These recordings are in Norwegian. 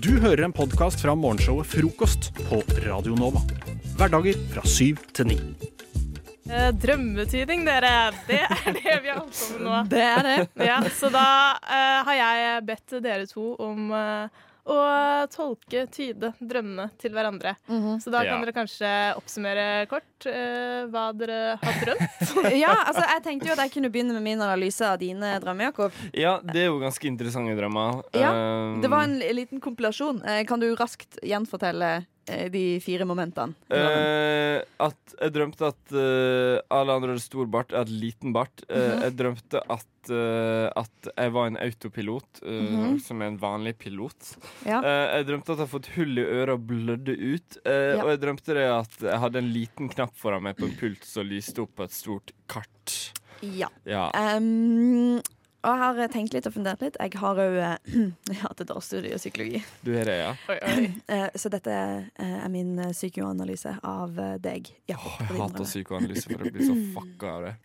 Du hører en podkast fra morgenshowet Frokost på Radio Nova. Hverdager fra syv til ni. Eh, drømmetyding, dere. Det er det vi har holdt på med nå. Det er det. Ja, så da uh, har jeg bedt dere to om eh, å tolke, tyde drømmene til hverandre. Mhm. Så da Ja. kan dere kanskje oppsummere kort uh, hva dere har drømt. Ja, altså jeg tenkte jo at jeg kunne begynne med min analyse av dine drømmer, Jakob. Ja, det er jo ganske interessante drømmer. Ja, Um, Det var en liten kompilasjon. Eh, Kan du raskt gjenfortelle de fire momentene? eh, At jeg drømte at uh, alle andre hadde stor bart, jeg hadde liten bart. Mm -hmm. Jeg drømte at, uh, at jeg var en autopilot, uh, mm -hmm. som er en vanlig pilot. Ja. Eh, jeg drømte at jeg hadde fått hull i øret og blødde ut. eh, Ja. Og jeg drømte det at jeg hadde en liten knapp foran meg på en pult som lyste opp på et stort kart. ja. Ja. Um, og jeg har tenkt litt og fundert litt. Jeg har òg hatt et årsstudie i psykologi. Du har det, ja? Oi, oi. Eh, så dette eh, er min eh, psykoanalyse av eh, deg. Ja, oh, jeg hater psykoanalyse, for jeg blir så fucka av det.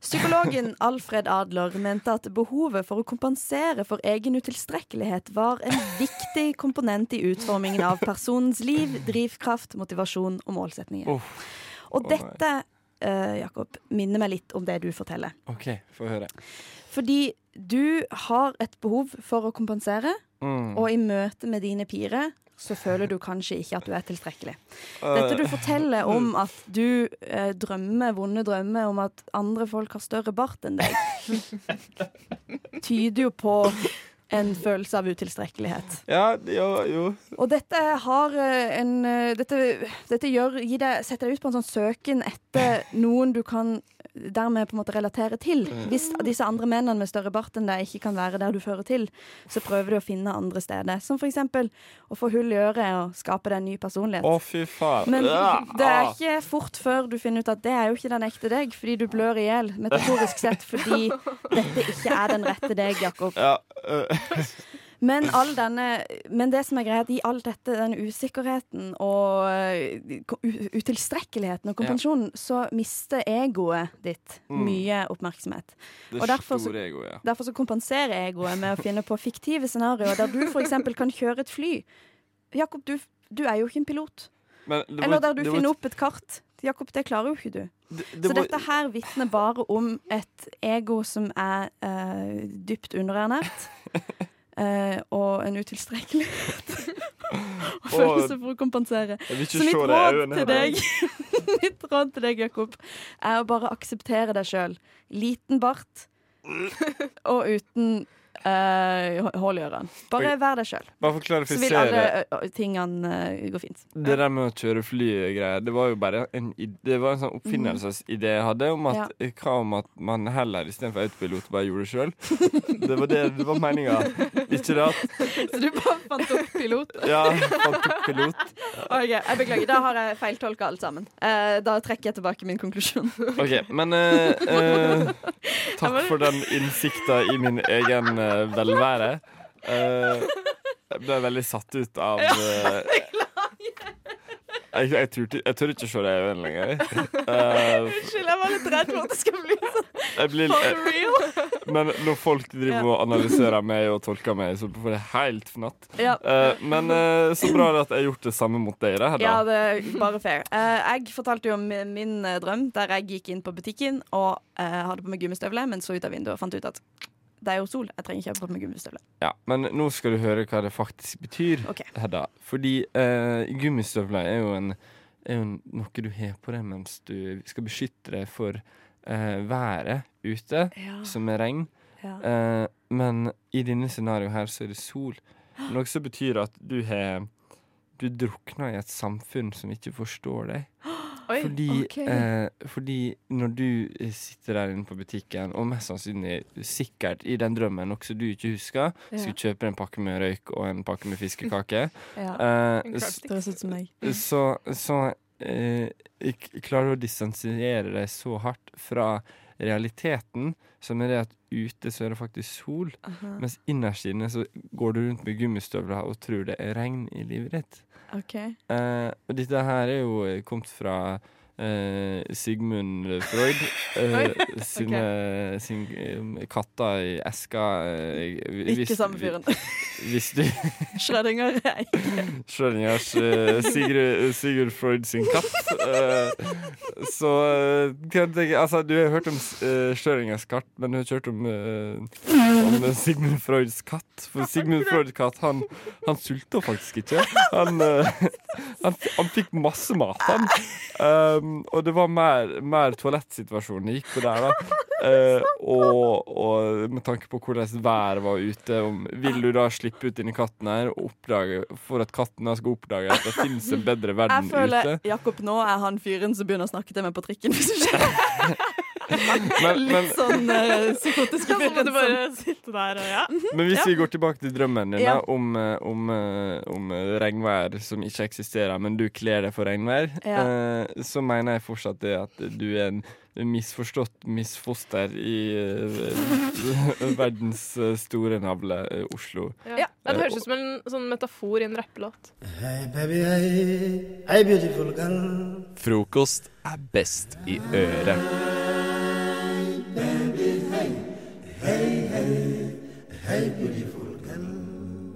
Psykologen Alfred Adler mente at behovet for å kompensere for egen utilstrekkelighet var en viktig komponent i utformingen av personens liv, drivkraft, motivasjon og målsetninger. Oh. Og Å, dette, eh, Jakob, minner meg litt om det du forteller. OK, få høre. Fordi du har et behov for å kompensere, Mm. og i møte med dine pire så føler du kanskje ikke at du er tilstrekkelig. Dette du forteller om at du eh, drømmer vonde drømmer om at andre folk har større bart enn deg, tyder jo på en følelse av utilstrekkelighet. Ja, jo, jo. Og dette har eh, en eh, Dette, dette gjør, deg, setter deg ut på en sånn søken etter noen du kan dermed på en måte relatere til. Hvis disse andre mennene med større bart enn deg ikke kan være der du fører til, så prøver du å finne andre steder. Som for eksempel å få hull i øret og skape deg en ny personlighet. Å, fy faen. Men det er ikke fort før du finner ut at det er jo ikke den ekte deg, fordi du blør i hjel, metaforisk sett, fordi dette ikke er den rette deg, Jakob. Ja, øh, Men, all denne, men det som er greit, i alt dette, den usikkerheten og øh, utilstrekkeligheten og kompensjonen, så mister egoet ditt Mm. mye oppmerksomhet. det Og derfor så- store ego, ja. Derfor så kompenserer egoet med å finne på fiktive scenarioer der du f.eks. kan kjøre et fly. Jakob, du, du er jo ikke en pilot. Var- Eller der du finner opp et kart. Jakob, det klarer jo ikke du. det, det Så var- dette her vitner bare om et ego som er uh, dypt underernært. eh, og en utilstrekkelighet. og følelse for å kompensere. Så mitt råd til deg Mitt råd til deg, Jakob, er å bare akseptere deg sjøl. Liten bart og uten eh, hull i ørene. Bare vær deg sjøl. Så vil alle tingene uh, gå fint. Det der med å kjøre fly-greier, det var jo bare en, det var en sånn oppfinnelsesidé jeg hadde. Om at, Hva om at man heller istedenfor autopilot bare gjorde det sjøl? Det var det, det var meninga. Ikke det at Så du bare fant opp pilot? Ja, fant opp pilot. Ok, jeg Beklager, da har jeg feiltolka alt sammen. Uh, da trekker jeg tilbake min konklusjon. OK, men eh, eh, Takk for den innsikta i min egen eh, velvære. Eh, jeg ble veldig satt ut av eh, jeg, jeg, turte- jeg tør ikke se deg i øynene lenger. Eh, Unnskyld, jeg var litt redd for at det skal bli sånn jeg blir, for jeg, real. men når folk driver og analyserer meg og tolker meg, så får jeg helt fnatt. Ja. Eh, men eh, så bra det at jeg har gjort det samme mot deg. Da, Ja, Hedda. det er bare fair. Eh, jeg fortalte jo om min, min eh, drøm der jeg gikk inn på butikken og eh, hadde på meg gummistøvler, men så ut av vinduet og fant ut at det er jo sol. Jeg trenger ikke ha på meg gummistøvler. Ja, men nå skal du høre hva det faktisk betyr, okay. Hedda. Fordi eh, gummistøvler er jo, en, er jo noe du har på deg mens du skal beskytte deg for eh, været ute, Ja, som er regn. ja. Eh, men i denne scenarioet her så er det sol. Noe som betyr at du har Du drukner i et samfunn som ikke forstår deg. Oi. Fordi, okay. eh, fordi når du eh, sitter der inne på butikken, og mest sannsynlig sikkert i den drømmen, også du ikke husker, Ja. skulle kjøpe en pakke med røyk og en pakke med fiskekake, ja. eh, så, så eh, klarer du å distansiere deg så hardt fra realiteten, som er det at ute så er det faktisk sol, Aha. mens innerst inne så går du rundt med gummistøvler og tror det er regn i livet ditt. OK. Eh, og dette her er jo kommet fra eh, Sigmund Freud eh, sine sin, eh, katter i eska. eh, Ikke samme fyren. Hvis du Schrødinger er ikke Schrødingers eh, Sigurd, Sigurd Freud sin katt. eh, så eh, kan jeg altså, Du har hørt om uh, Schrødingers katt, men du har ikke hørt om, eh, om Sigmund Freuds katt. For Sigmund Freuds katt han, han sulta faktisk ikke. Han, eh, han, han fikk masse mat, han. Um, og det var mer, mer toalettsituasjonen det gikk på der, da. Eh, og, og med tanke på hvordan været var ute, om, vil du da slippe ut denne katten her oppdage, for at katten skal oppdage at det finnes en bedre verden ute? Jeg føler ute? Jakob nå er han fyren som begynner å snakke til meg på trikken. Hvis du skjønner. Men, men, Litt sånn uh, psykotisk Så må du bare sitte der og ja. men hvis vi går tilbake til drømmen din Ja. da, om, eh, om, eh, om regnvær som ikke eksisterer, men du kler deg for regnvær, Ja. eh, så mener jeg fortsatt det at du er en misforstått misfoster i uh, verdens uh, store navle, uh, Oslo. Ja. Det høres ut som en sånn metafor i en rappelåt. Hey baby, hey, hey beautiful girl. Frokost er best i øret.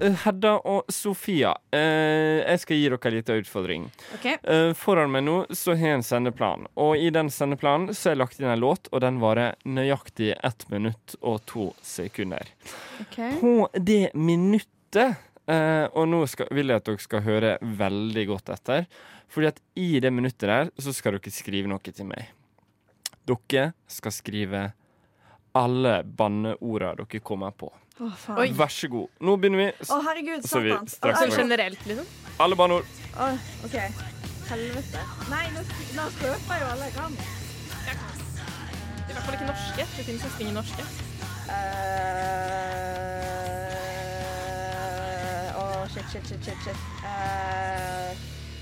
Hedda og Sofia, eh, jeg skal gi dere en liten utfordring. Okay. Eh, foran meg nå så har jeg en sendeplan, og i den sendeplanen så har jeg lagt inn en låt, og den varer nøyaktig ett minutt og to sekunder. Okay. På det minuttet, eh, og nå skal, vil jeg at dere skal høre veldig godt etter, fordi at i det minuttet der så skal dere skrive noe til meg. Dere skal skrive alle banneorda dere kommer på. Å, faen. Vær så god. Nå begynner vi. Å, herregud, Så vi straks Sånn generelt, liksom. Alle banneord. Oh, OK. Helvete. Nei, nå, nå spøker jo alle jeg kan. I hvert fall ikke norske. Det finnes nesten ingen norske. Uh, oh, shit, shit, shit, shit. shit. Uh,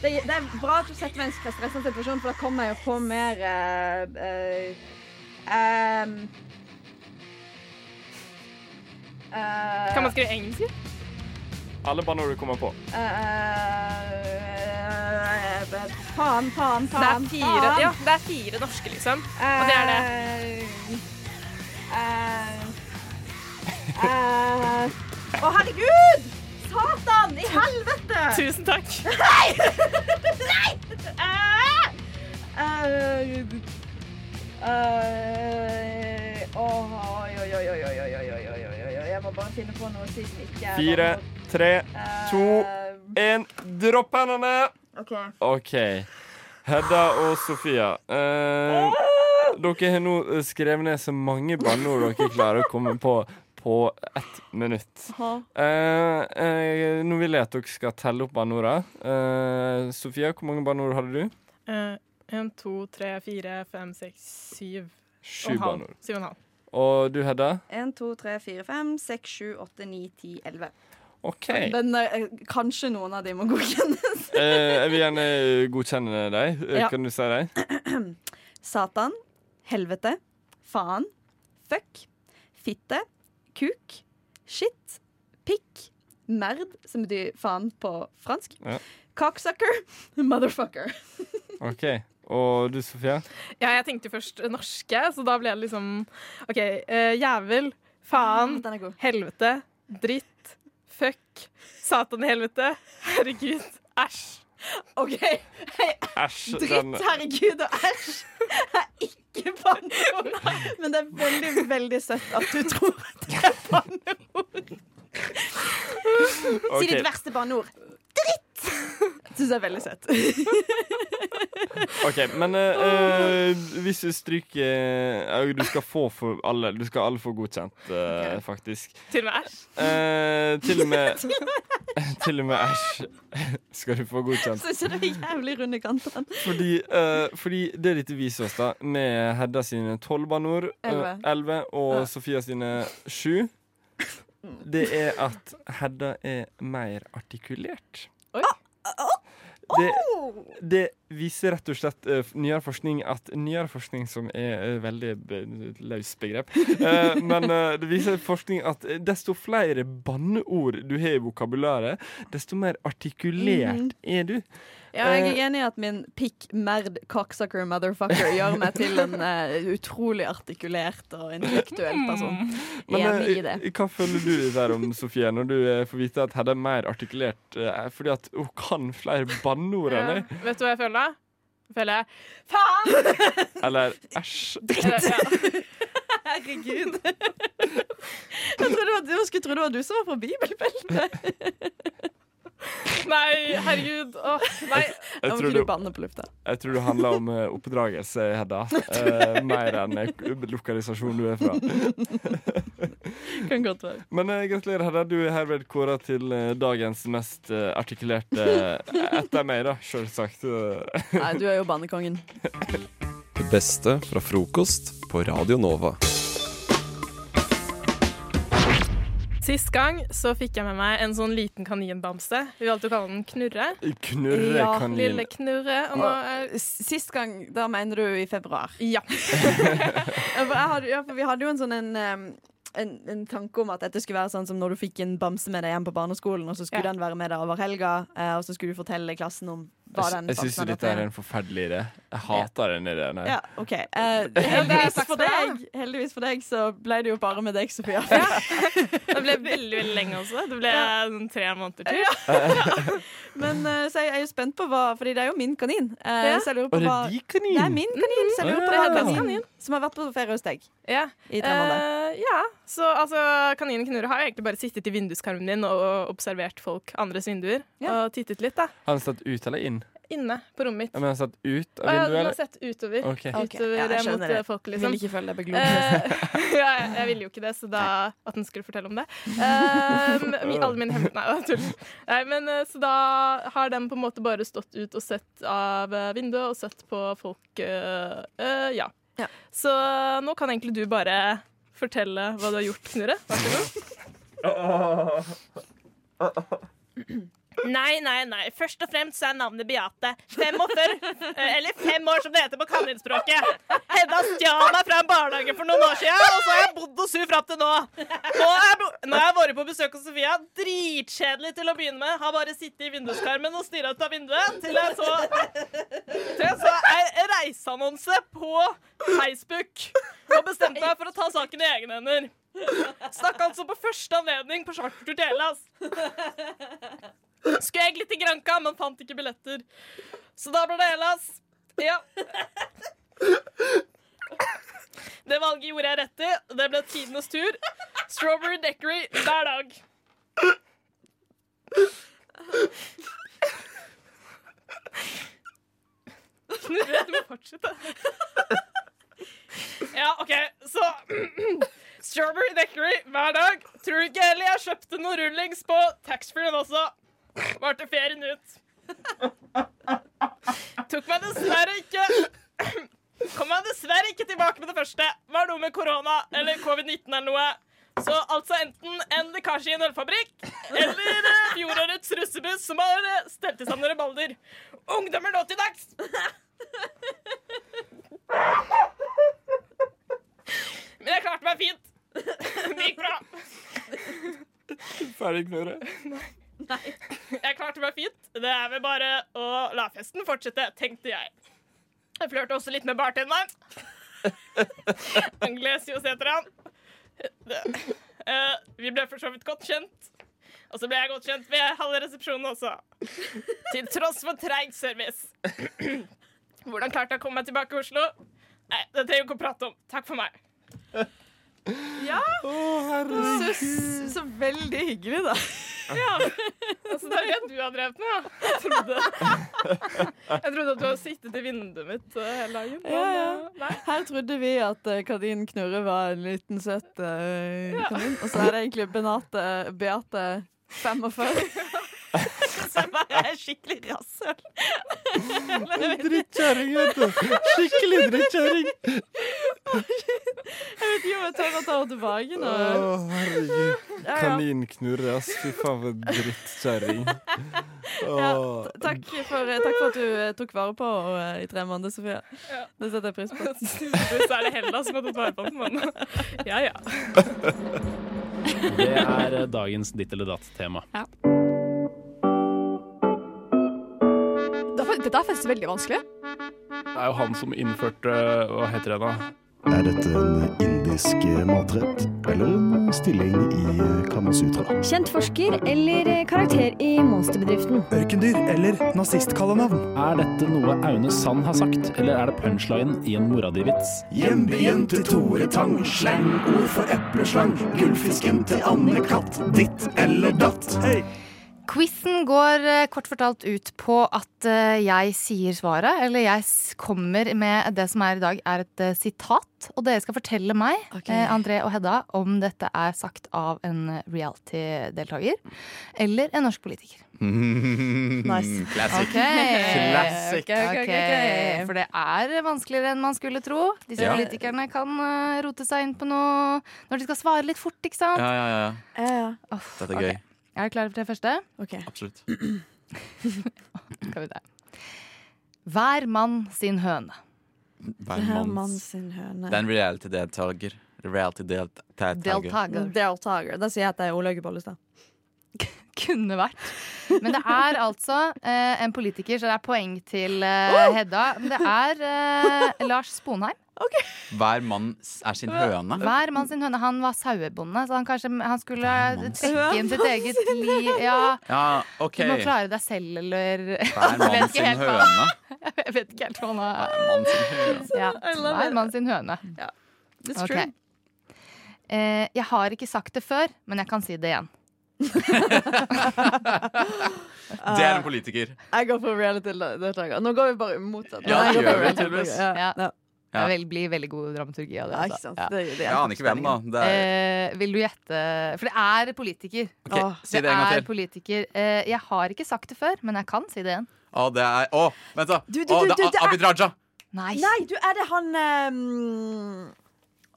det, det er bra at du setter meg i en stressende situasjon, for da kommer jeg jo på mer uh, uh, ehm, Uh, kan man skrive engelsk? Alle bare når du kommer på. Uh, faen, faen, faen. Det er fire, ja, det er fire norske, liksom. Og det er det. Å, uh, oh, herregud! Satan i helvete! Tusen takk. Nei! Nei! Uh, uh, oi, oi, oi, oi, oi, oi, oi. Jeg må bare finne på noe siden ikke er Fire, tre, Eh, to. én. Dropp hendene! OK. OK. Hedda og Sofia. Eh, dere har nå skrevet ned så mange banneord dere klarer å komme på på ett minutt. Eh, eh, nå vil jeg at dere skal telle opp banneordene. Eh, Sofia, hvor mange banneord hadde du? Eh, En, to, tre, fire, fem, seks, syv Sju banneord. Syv og en halv. Og du, Hedda? 1, 2, 3, 4, 5, 6, 7, 8, 9, 10, 11. OK. Men eh, kanskje noen av de må godkjennes. Eh, jeg vil gjerne godkjenne deg. Eh, Ja. Kan du si deg? Satan, helvete, faen, fuck, fitte, kuk, shit, pikk, merd, som betyr faen på fransk, Ja. cocksucker, motherfucker. OK. Og du, Sofia? Ja, jeg tenkte først norske, så da ble det liksom OK. Uh, jævel, faen, er helvete, dritt, fuck, satan i helvete, herregud, æsj. OK, Æsj. dritt, Den herregud og æsj er ikke banneord. Men det er veldig, veldig søtt at du tror at det er banneord. Si ditt verste banneord. Dritt! Syns jeg er veldig søtt. Ok, Men eh, hvis du stryker eh, Du skal få for alle. Du skal alle få godkjent, uh, okay. faktisk. Til og med æsj. Uh, til og med Til og med æsj skal du få godkjent. Syns jeg det er jævlig runde kanter. Fordi, fordi det dette viser oss, da, med Hedda sine tolv banneord, Elleve. og. Sofia sine sju, det er at Hedda er mer artikulert. Det, det viser rett og slett uh, nyere forskning at Nyere forskning som er uh, veldig be, løs begrep. uh, men uh, det viser forskning at desto flere banneord du har i vokabularet, desto mer artikulert Mhm. er du. Ja, jeg er enig i at min pikk, merd, cocksucker, motherfucker gjør meg til en uh, utrolig artikulert og intellektuell person. Men Enig i eh, det. hva føler du der om Sofie, når du eh, får vite at Hedda er mer artikulert eh, fordi at hun kan flere banneord enn deg? Vet du hva jeg føler da? Føler jeg Faen! Eller æsj? Dritt! Herregud. Jeg trodde det var, jeg skulle tro det var du som var fra bibelbeltet. Nei, herregud. Åh, nei. Jeg tror du, jeg tror det handler om eh, oppdragelse, Hedda. Uh, mer enn lokalisasjonen lokalisasjon du er fra. Kan godt være. Men uh, gratulerer, Hedda. Du er herved kåra til eh, dagens mest eh, artikulerte Etter meg, da, selvsagt. Nei, du er jo bannekongen. Det beste fra frokost på Radio Nova. Sist gang så fikk jeg med meg en sånn liten kaninbamse. Vi valgte å kalle den Knurre. Knurre Ja, kanin. Lille Knurre. Og nå er Sist gang, da mener du i februar. Ja. For, jeg hadde, ja, for vi hadde jo en sånn en, en, en tanke om at dette skulle være sånn som når du fikk en bamse med deg hjem på barneskolen, og så skulle Ja. den være med deg over helga, eh, og så skulle du fortelle klassen om hva Jeg, den jeg syns dette er en forferdelig idé. Jeg hater den ideen. her. Ja, OK. Eh, heldigvis for deg Heldigvis for deg så ble det jo bare med deg, Sofia. Det ble veldig veldig lenge også. Det ble sånn tre måneder til. Men eh, så jeg er jo spent på hva Fordi det er jo min kanin. Eh, Ja. Så jeg lurer på hva kanin! Det er min kanin, så jeg lurer på det kaninen som har vært på ferie hos deg Ja. i tre måneder. Eh, ja. Så altså, kaninen Knurre har jo egentlig bare sittet i vinduskarmen din og observert folk andres vinduer. Ja. Og tittet litt, da. Har han satt ut eller inn? Inne på rommet mitt. Men han har satt ut av vinduet? ja, han den har sett utover. Okay. Ok, Utover ja, jeg eh, mot det. folk, liksom. Vil ikke følge deg på Uh, ja, jeg, ville jo ikke det, så da at den skulle fortelle om det. Um, alle mine hemmeligheter Nei, tull. Nei, men eh, Så da har den på en måte bare stått ut og sett av eh, vinduet og sett på folk uh, uh, ja. Ja. Så nå kan egentlig du bare fortelle hva du har gjort, Knurre. Vær så god. Nei, nei, nei. Først og fremst så er navnet Beate. 45, før eller fem år som det heter på kaninspråket. Hedda stjal meg fra en barnehage for noen år siden, og så har jeg bodd hos henne fram til nå. Nå har jeg vært på besøk hos Sofia. Dritkjedelig til å begynne med. Har bare sittet i vinduskarmen og stirra ut av vinduet til jeg så Til jeg så ei reiseannonse på Facebook og bestemte meg for å ta saken i egne hender. Stakk altså på første anledning på chartertur til Hellas. Skulle egentlig til Granca, men fant ikke billetter. Så da ble det Hellas. Ja. Det valget gjorde jeg rett i. Det ble tidenes tur. Strawberry Deckery hver dag. Du må fortsette. Ja, OK, så Strawberry Deckery hver dag. Tror du ikke heller jeg kjøpte noen rullings på taxfree-en også? Varte ferien ut. Tok meg dessverre ikke Kom meg dessverre ikke tilbake med det første. Var noe med korona eller covid-19 eller noe. Så altså enten en lekkasje i en ølfabrikk eller fjorårets russebuss som har stelt i stand noen baller. Ungdommer nå til dags! Men jeg klarte meg fint. Det gikk bra. Ferdig knurre. Jeg klarte meg fint. Det er vel bare å la festen fortsette, tenkte jeg. Jeg flørte også litt med bartenderen. Anglesios heter han. Eh, vi ble for så vidt godt kjent. Og så ble jeg godt kjent ved halve resepsjonen også. Til tross for treig service. Hvordan klarte jeg å komme meg tilbake til Oslo? Nei, det trenger vi ikke å prate om. Takk for meg. Så, så veldig hyggelig, da. Ja, altså Det er det du har drevet med, ja. Jeg trodde, jeg trodde at du hadde sittet i vinduet mitt eh, hele dagen. Ja, ja. eh. Her trodde vi at uh, Kadin Knurre var en liten, søt eh, kanin. Og så er det egentlig Benate Beate 45. Som bare er skikkelig rasshøl. Drittkjerring, vet du. Skikkelig drittkjerring. Jeg vet ikke om jeg tør å ta henne tilbake nå. Å, herregud. Ja, ja. Kaninknurre, ass. Fy faen, for drittkjerring. Ja, takk, for, takk for at du eh, tok vare på henne i tre måneder, Sofia. Ja. Det setter jeg pris på. Så er det Hella som har tatt vare på den, ja ja. Det er eh, dagens ditt eller datt-tema. Da Dette er faktisk veldig vanskelig. Det er jo han som innførte Hva heter det da? Er dette en indisk matrett eller en stilling i Kamasutra? Kjent forsker eller karakter i monsterbedriften? Ørkendyr eller nazistkallenavn? Er dette noe Aune Sand har sagt, eller er det punchline i en mora di-vits? Hjembyen til Tore Tang, slangord for epleslang. Gullfisken til Anne Katt, ditt eller datt. Hei! Quizen går eh, kort fortalt ut på at eh, jeg sier svaret, eller jeg kommer med det som er i dag, er et eh, sitat. Og dere skal fortelle meg, Ok. eh, André og Hedda, om dette er sagt av en reality-deltaker eller en norsk politiker. Nice. Classic. Okay. Classic. okay, ok, ok, Ok, ok. For det er vanskeligere enn man skulle tro. Disse Ja. politikerne kan rote seg inn på noe når de skal svare litt fort, ikke sant? Ja, ja, ja. Ja, ja. Dette er ok. Er dere klare for det første? OK. Absolutt. Skal vi se. Hver mann sin høne. Hver manns- mann sin høne. Det er en reality-deltaker. Reality-deltaker. Deltaker. Deltaker. Da sier jeg at det er Olaug Bollestad. Kunne vært. Men det er altså eh, en politiker, så det er poeng til eh, Hedda. Men det er eh, Lars Sponheim. Hver mann er sin høne. Hver mann sin høne. Han var sauebonde, så han kanskje han skulle trekke inn sitt eget liv. Ja, Ja, okay. Du må klare deg selv, eller Hver mann sin høne. Jeg vet ikke helt hva han er. Hver mann sin høne. ja. Hver mann sin høne. It's true. Eh, jeg har ikke sagt det før, men jeg kan si det igjen. Det er en politiker. Jeg går for reality-deltaker. Nå går vi bare motsatt. Ja, det gjør vi tydeligvis. Ja. Ja. Ja. Det blir veldig god dramaturgi av det. Ja, altså. ikke sant. Ja. Det, det Jeg aner ikke hvem, da. Det er, Eh, vil du gjette For det er politiker. Okay, Åh, Si det en gang er til. politiker. Eh, jeg har ikke sagt det før, men jeg kan si det igjen. Å, det er Å, vent, da! Du, du, Å, det er er- Abid Raja! Nei. Nei, du, er det han um...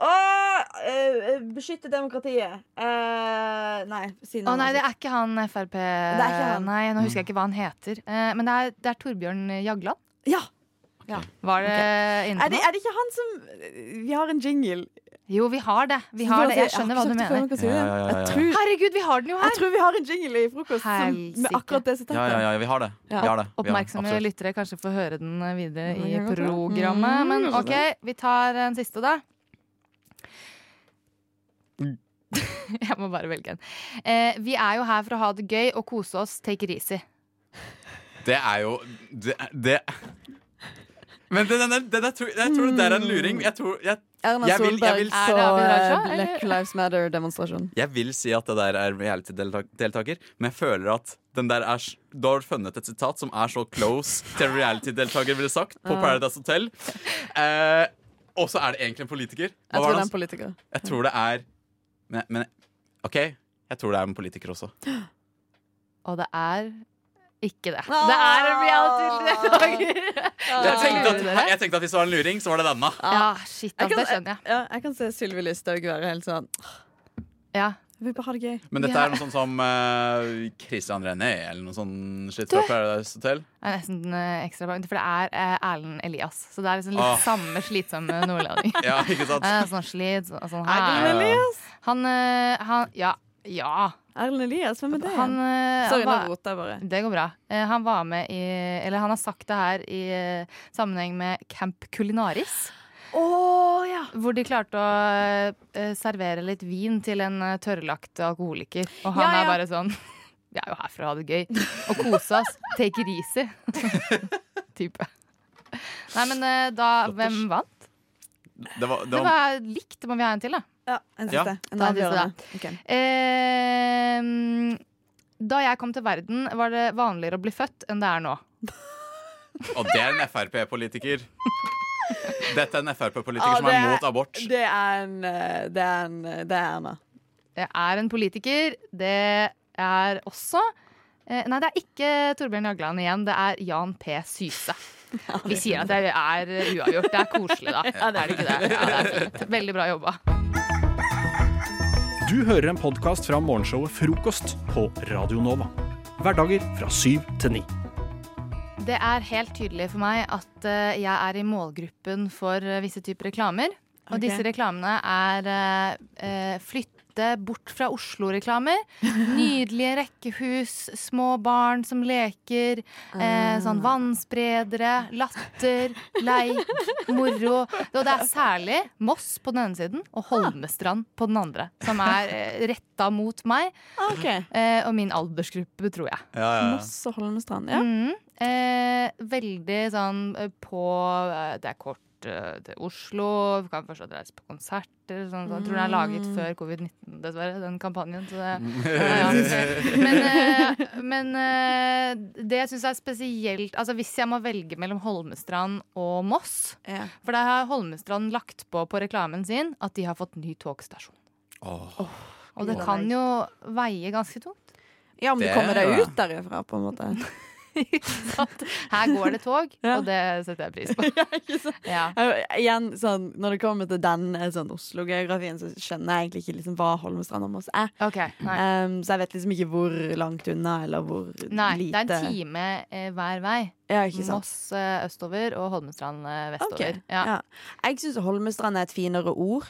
Åh, eh, beskytte demokratiet. Uh, nei, si Å nei, det er ikke han Frp. er ikke han. Nei, Nå husker jeg ikke hva han heter. Uh, men det er, det er Torbjørn Jagland. Ja. Var det inne Er på det, noe? er det ikke han som Vi har en jingle. Jo, vi har det. Vi har det. Jeg skjønner hva du mener. Ja, ja, ja, ja, ja. tror, Herregud, vi har den jo her! jeg tror vi har en jingle i frokost som, med akkurat det sitatet. Ja, ja, ja, vi har det. Ja. Vi har det. Vi har. Oppmerksomme lyttere kanskje får høre den videre i Ja, ja. programmet. Mm, Men OK, vi tar en siste, da. Jeg må bare velge en. Eh, vi er jo her for å ha det gøy og kose oss. Take it easy. Det er jo Det, det. Men den, den, den, jeg, tror, jeg tror det der er en luring. Jeg, tror, jeg, Erna Jeg vil- jeg Solberg vil- på Er det Abid Raja, eh, Black? Lives Matter-demonstrasjon. jeg vil si at det der er reality-deltaker, men jeg føler at den der er Du har funnet et sitat som er så close til reality-deltaker ville sagt, på Paradise Hotel. Eh, og så er det egentlig en politiker. Hva Jeg tror det det er en politiker. Jeg tror det er men, men OK, jeg tror det er en politiker også. Og det er ikke det. Det er en reality-deltaker. Jeg tenkte, at, jeg tenkte at hvis det var en luring, så var det denne. Ja, shit, Jeg ass, kan, det skjønner jeg. Ja, jeg kan se Sylvi Listhaug være helt sånn Ja. Jeg vil bare ha det gøy. Men dette Ja. er noe sånn som uh, Christian René eller noe sånn shit fra Paradise Hotel. Det er nesten eh, ekstra bra, for det er eh, Erlend Elias. Så det er liksom litt Ah. samme slitsomme nordlending. Ja, ikke sant? Eh, sånn slit, så- sånn Erlend. Elias? Han, eh, han Ja. Ja. Erlend Elias, hvem er det? Han, uh, Sorry, han nå rota jeg bare. Det går bra. Uh, han var med i Eller han har sagt det her i uh, sammenheng med Camp Culinaris. Å ja! Hvor de klarte å servere litt vin til en uh, tørrlagt alkoholiker. Og han Ja, ja. er bare sånn Vi er jo her for å ha det gøy og kose oss. Take it easy. Type. Nei, men da Hvem vant? Det var, det Det var, likt. likt. Må vi ha en til, da? Ja, en Ja. siste. En Ta en siste, avgjørende. Okay. Eh, da jeg kom til verden, var det vanligere å bli født enn det er nå. og det er en Frp-politiker. Dette er en Frp-politiker ah, som er er- mot abort. Det er en eh, Det er, en, det er Erna. Det er en politiker. Det er også eh, Nei, det er ikke Torbjørn Jagland igjen. Det er Jan P. Syse. Vi sier at det er uavgjort. Det er koselig, da. Ja, det er det ikke det? Ja, det er fint. Veldig bra jobba. Du hører en podkast fra morgenshowet Frokost på Radio Nova. Hverdager fra syv til ni. Det er helt tydelig for meg at eh, jeg er i målgruppen for eh, visse typer reklamer. Og disse reklamene er eh, eh, flytt, flytte bort fra Oslo-reklamer. Nydelige rekkehus, små barn som leker, eh, sånn vannspredere, latter, leik, moro. Og det er særlig Moss på den ene siden og Holmestrand på den andre, som er eh, retta mot meg okay. eh, og min aldersgruppe, tror jeg. Ja, ja, ja. Moss og Holmestrand. Ja. Mm. Eh, veldig sånn eh, på eh, Det er kort til Oslo. Vi kan fortsatt reise på konserter. Sånn, sånn. Jeg tror den er laget Mm. før covid-19, dessverre, den kampanjen. Så det, ja, ja. Men, eh, men eh, det jeg syns er spesielt Altså Hvis jeg må velge mellom Holmestrand og Moss Ja. For der har Holmestrand lagt på på reklamen sin at de har fått ny togstasjon. Åh. Og det kan jo veie ganske tungt. Ja, om du Det- kommer deg ut derifra, på en måte. Her går det tog, Ja. og det setter jeg pris på. Ja. Jeg- Igjen, sånn, Når det kommer til den eh, sånn Oslo-geografien, så skjønner jeg egentlig ikke liksom hva Holmestrand og Moss er. Okay. Um, så jeg vet liksom ikke hvor langt unna, eller hvor Nei, lite det er en time eh, hver vei. Ja, ikke sant? Moss eh, østover og Holmestrand eh, vestover. Okay. Ja. ja. Jeg syns Holmestrand er et finere ord.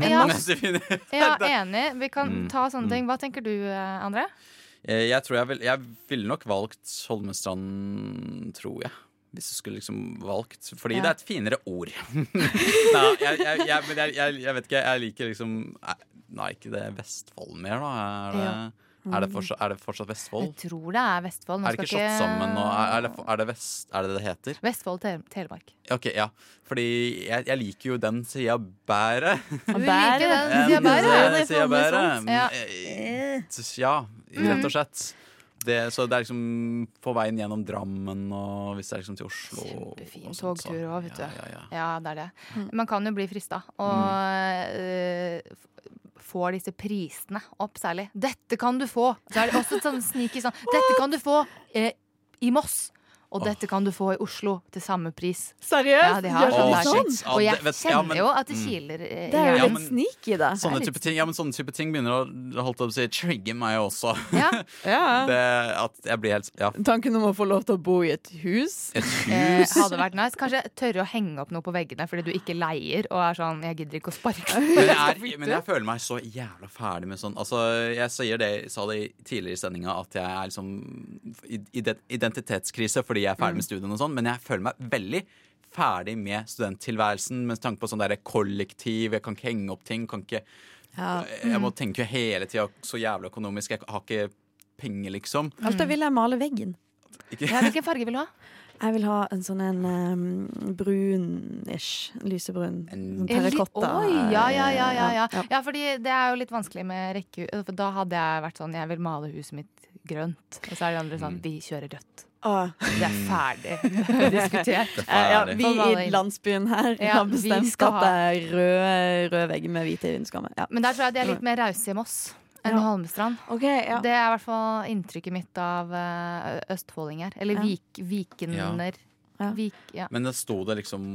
Ja. Ja, enig. Vi kan Mm, ta sånne mm. ting. Hva tenker du, eh, André? Eh, Jeg tror jeg, vil, jeg ville nok valgt Holmestrand, tror jeg. Hvis du skulle liksom valgt Fordi Ja. det er et finere ord. Nei, jeg, jeg, jeg, men jeg, jeg, jeg vet ikke, jeg liker liksom Nei, Nei, ikke det Vestfold mer, da? Er det, Ja. Er det, fortsatt, er det fortsatt Vestfold? Jeg tror det er Vestfold. Man Er det ikke slått sammen nå? Er, er, det, er, det vest, er det det heter? Vestfold Tele Telemark. Ok, ja. Fordi jeg, jeg liker jo den sida bedre. Du liker den sida bedre? sida bedre. Ja. Eh, Ja, rett og slett. Det, så det er liksom på veien gjennom Drammen og hvis det er liksom til Oslo. Kjempefin og sånt, togtur òg, vet du. Ja, ja, ja. Ja, det er det. Man kan jo bli frista. Og eh, f- får disse prisene opp særlig. 'Dette kan du få!' Så er det også sånn sneaky sånn 'Dette kan du få eh, i Moss'. Og dette kan du få i Oslo til samme pris. Seriøst? Ja, Gjør sånn sånn? Og jeg det- vet- ja, kjenner jo at det mm. kiler eh, Det er jo litt snik i det. Sånne type ting, ja, men sånne type ting begynner å holdt opp, å si, trigge meg også. Ja. Ja. Det, at jeg blir helt Ja, Tanken om å få lov til å bo i et hus. et Eh, hadde vært nice. Kanskje tørre å henge opp noe på veggene fordi du ikke leier og er sånn 'jeg gidder ikke å sparke'. Men jeg, er, men jeg føler meg så jævla ferdig med sånn Altså, Jeg sier det, sa det tidligere i sendinga at jeg er liksom i identitetskrise fordi jeg er ferdig med studiene og sånn, men jeg føler meg veldig ferdig med studenttilværelsen med tanke på sånn der kollektiv. Jeg kan ikke henge opp ting. Kan ikke, Ja. jeg må tenke hele tida så jævlig økonomisk. Jeg har ikke penger, liksom. Alt da vil, jeg male veggen. Ja, hvilken farge vil du ha? Jeg vil ha en sånn en um, brun-ish. Lysebrun. Sånn terrakotta. Oi, ja, ja, ja, ja, ja. Ja. ja, fordi det er jo litt vanskelig med rekkehus. Da hadde jeg vært sånn Jeg vil male huset mitt grønt. Og så er de andre sånn Vi kjører rødt. Åh. Det er ferdig diskutert. Eh, Ja, vi i landsbyen her Ja, har vi bestemt skal at det er rød, rød vegg med hvite vinduskammer. Ja. Men der tror jeg de er litt mer rause i Moss enn Ja. Holmestrand. Okay, ja. Det er i hvert fall inntrykket mitt av eh, østfoldinger. Eller vik, vikener. Ja. Vik, ja. Men det sto det liksom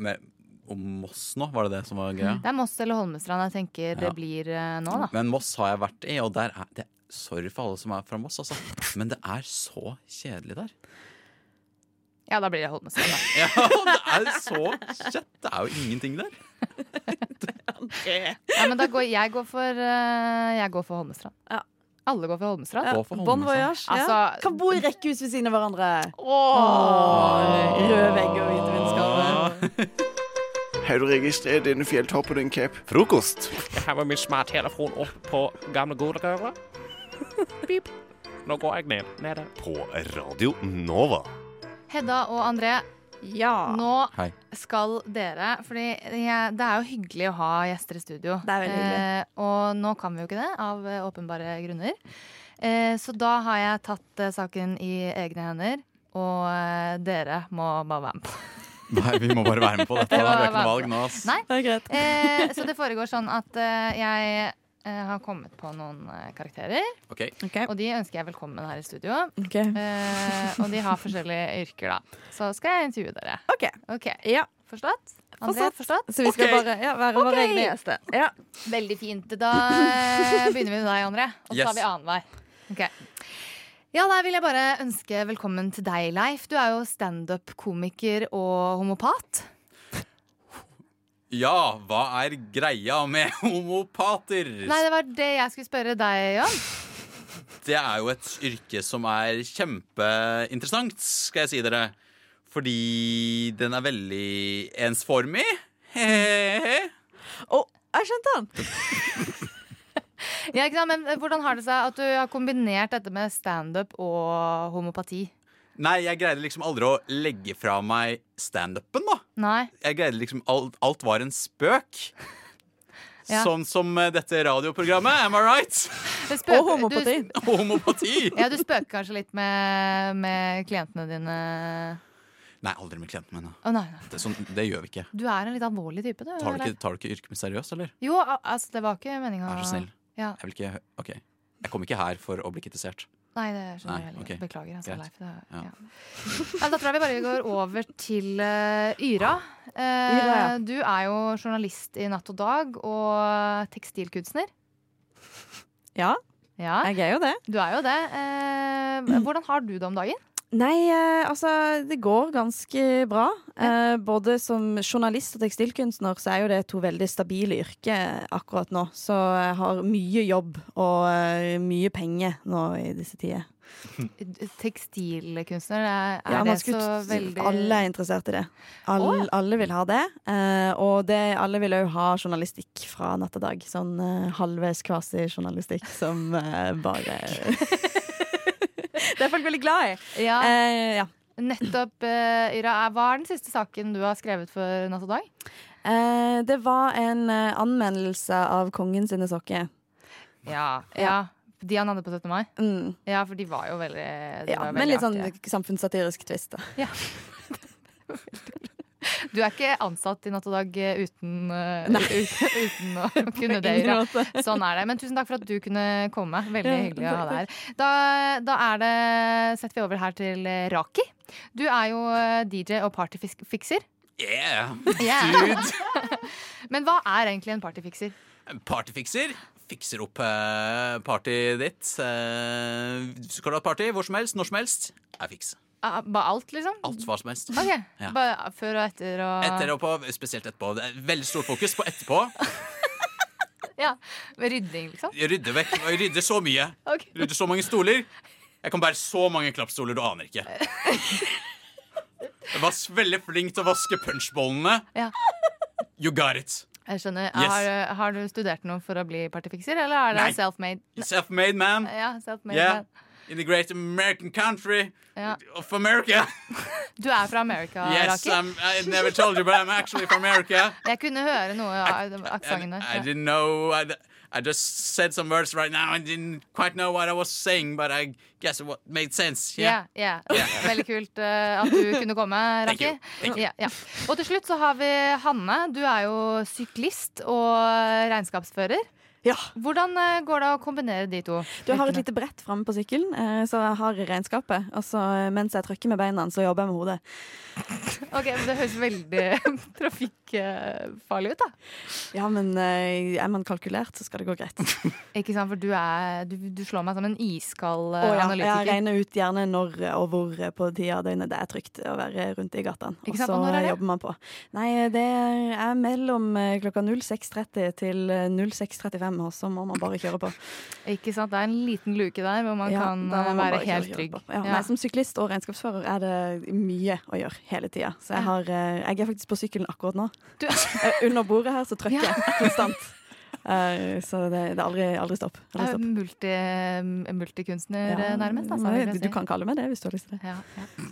med, om Moss nå? Var det det som var greia? Det er Moss eller Holmestrand jeg tenker det blir eh, nå, da. Men Moss har jeg vært i, og der er det Sorry for alle som er fra Moss, altså. Men det er så kjedelig der. Ja, da blir det Holmestrand, da. Ja, det er så kjett. det er jo ingenting der. Ja, men da går jeg går for, eh, jeg går for Holmestrand. Ja. Alle går for Holmestrand. Ja. Bon voyage. voyage. ja. Altså- kan bo i rekkehus ved siden av hverandre. Åh. Røde vegger og hvite vinduskarmer. Har du registrert denne fjelltoppen din, Cap? Frokost. Her var min smarttelefon opp på gamle godrøret. Pip. Nå går jeg ned. Nede. På Radio Nova. Hedda og André, Ja. nå Hei. skal dere Fordi jeg, det er jo hyggelig å ha gjester i studio. Det er veldig hyggelig. Eh, og nå kan vi jo ikke det, av eh, åpenbare grunner. Eh, så da har jeg tatt eh, saken i egne hender, og eh, dere må bare være med på Nei, vi må bare være med på dette. Det er ikke noe valg nå, ass. Nei. Det er greit. Eh, så det foregår sånn at eh, jeg eh, har kommet på noen eh, karakterer, Okay. Okay. og de ønsker jeg velkommen her i studio. Okay. Eh, og de har forskjellige yrker, da. Så skal jeg intervjue dere. Ok. Ja. Forstått? André, Forstått. forstått? Så vi skal bare ja, være våre egne gjester. Ja. Veldig fint. Da eh, begynner vi med deg, André. Og så Yes. tar vi annenhver. Ja, da vil jeg bare ønske velkommen til deg, Leif. Du er jo standup-komiker og homopat. Ja, hva er greia med homopater? Nei, det var det jeg skulle spørre deg om. Det er jo et yrke som er kjempeinteressant, skal jeg si dere. Fordi den er veldig ensformig. He-he-he. Å, jeg skjønte han! Ja, ikke sant? Men hvordan har det seg at du har kombinert dette med standup og homopati? Nei, jeg greide liksom aldri å legge fra meg standupen, da. Nei. Jeg greide liksom alt, alt var en spøk. Ja. Sånn som eh, dette radioprogrammet, am I right? Spøker- Og homopati. Du, Og homopati. ja, du spøker kanskje litt med, med klientene dine. Nei, aldri med klientene mine. Oh, nei, nei. Det, sånn, det gjør vi ikke. Du er en litt alvorlig type, du. Tar du ikke, tar du ikke yrket mitt seriøst, eller? Jo, altså, det var ikke meninga Vær så snill. Ja. Jeg vil ikke OK. Jeg kom ikke her for å bli kritisert. Nei, det skjønner jeg heller. ok. Beklager, altså, Greit. Leif. Det, Ja. ja. Ja, da tror jeg vi bare går over til uh, Yra. Uh, Yra, ja. Du er jo journalist i Natt og Dag og tekstilkunstner. Ja, Ja, jeg er jo det. du er jo det. Uh, hvordan har du det om dagen? Nei, eh, altså det går ganske bra. Eh, både som journalist og tekstilkunstner så er jo det to veldig stabile yrker akkurat nå. Så jeg har mye jobb og eh, mye penger nå i disse tider. Tekstilkunstner, er, er Ja, det så veldig Alle er interessert i det. All, oh, ja. Alle vil ha det. Eh, og det, alle vil òg ha journalistikk fra natt og dag. Sånn halvveis kvasi-journalistikk som bare Det er folk veldig glad i. Ja, Eh, ja. nettopp, eh, Ira. Hva er den siste saken du har skrevet for Natt og Dag? Eh, det var en eh, anmeldelse av Kongen sine sokker. Ja, ja. De han hadde på 17. mai? Mm. Ja, for de var jo veldig, Ja, var veldig Men litt sånn samfunnssatirisk twist. Da. Du er ikke ansatt i Natt og Dag eh, uten, eh, Nei. uten, uten å kunne det, ingen Sånn er det. Men tusen takk for at du kunne komme. Veldig hyggelig å ha deg her. Da, da er det, setter vi over her til eh, Raki. Du er jo DJ og partyfikser. Yeah, Yeah. dude! Men hva er egentlig en partyfikser? Partyfikser. Fikser opp partyet ditt. Eh, skal du ha et party hvor som helst, når som helst? Jeg fikser. Ah, Bare alt, liksom? Alt hva som helst. Ok, Ja. Bare før og etter og Etter og på, spesielt etterpå. Det er veldig stort fokus på etterpå. Ja, Rydding, liksom? Jeg rydder vekk. Jeg rydder så mye. Okay. Rydder så mange stoler. Jeg kan bære så mange klappstoler, du aner ikke. Jeg var veldig flink til å vaske punchbollene. Ja. You got it. Jeg skjønner. Yes. Har, har du studert noe for å bli partyfikser, eller er det self-made? Self-made man. Ja, self-made Yeah. man. In the great American country Ja. of America. Du er fra America, Yes, Raki? Yes, I never told you, but I'm actually from America. Jeg kunne høre noe av And aksenten I I, didn't know. I, I just said some words right now. I didn't quite know what I was saying, but I guess it made sense. Yeah. Yeah. ja. Veldig kult uh, at du kunne komme, Thank Raki. ja. Og til slutt så har vi Hanne. Du er jo syklist og regnskapsfører. Ja. Hvordan eh, går det å kombinere de to? Du har et lite brett framme på sykkelen, eh, så jeg har regnskapet. Og så eh, mens jeg trykker med beina, så jobber jeg med hodet. Ok, men Det høres veldig trafikkfarlig ut, da. Ja, men eh, er man kalkulert, så skal det gå greit. Ikke sant, for du, er, du, du slår meg som en iskald eh, ja. analytiker. jeg regner ut gjerne når og hvor på tida av døgnet det er trygt å være rundt i gatene. Og så er jobber man på. Nei, det er mellom eh, klokka 06.30 til eh, 06.35, og så må man bare kjøre på. Ikke sant, Det er en liten luke der hvor man Ja, kan man være helt trygg. Ja. Nei, som syklist og regnskapsfører er det mye å gjøre hele tida. Så jeg, har, jeg er faktisk på sykkelen akkurat nå. Du- Eh, Under bordet her så trykker jeg konstant. Eh, så det, det er aldri, aldri stopp. Aldri Eh, stopp. Multi, multikunstner, Ja, eh, nærmest. Altså, nei, du, du si. kan kalle meg det hvis du har lyst til det. Ja, ja.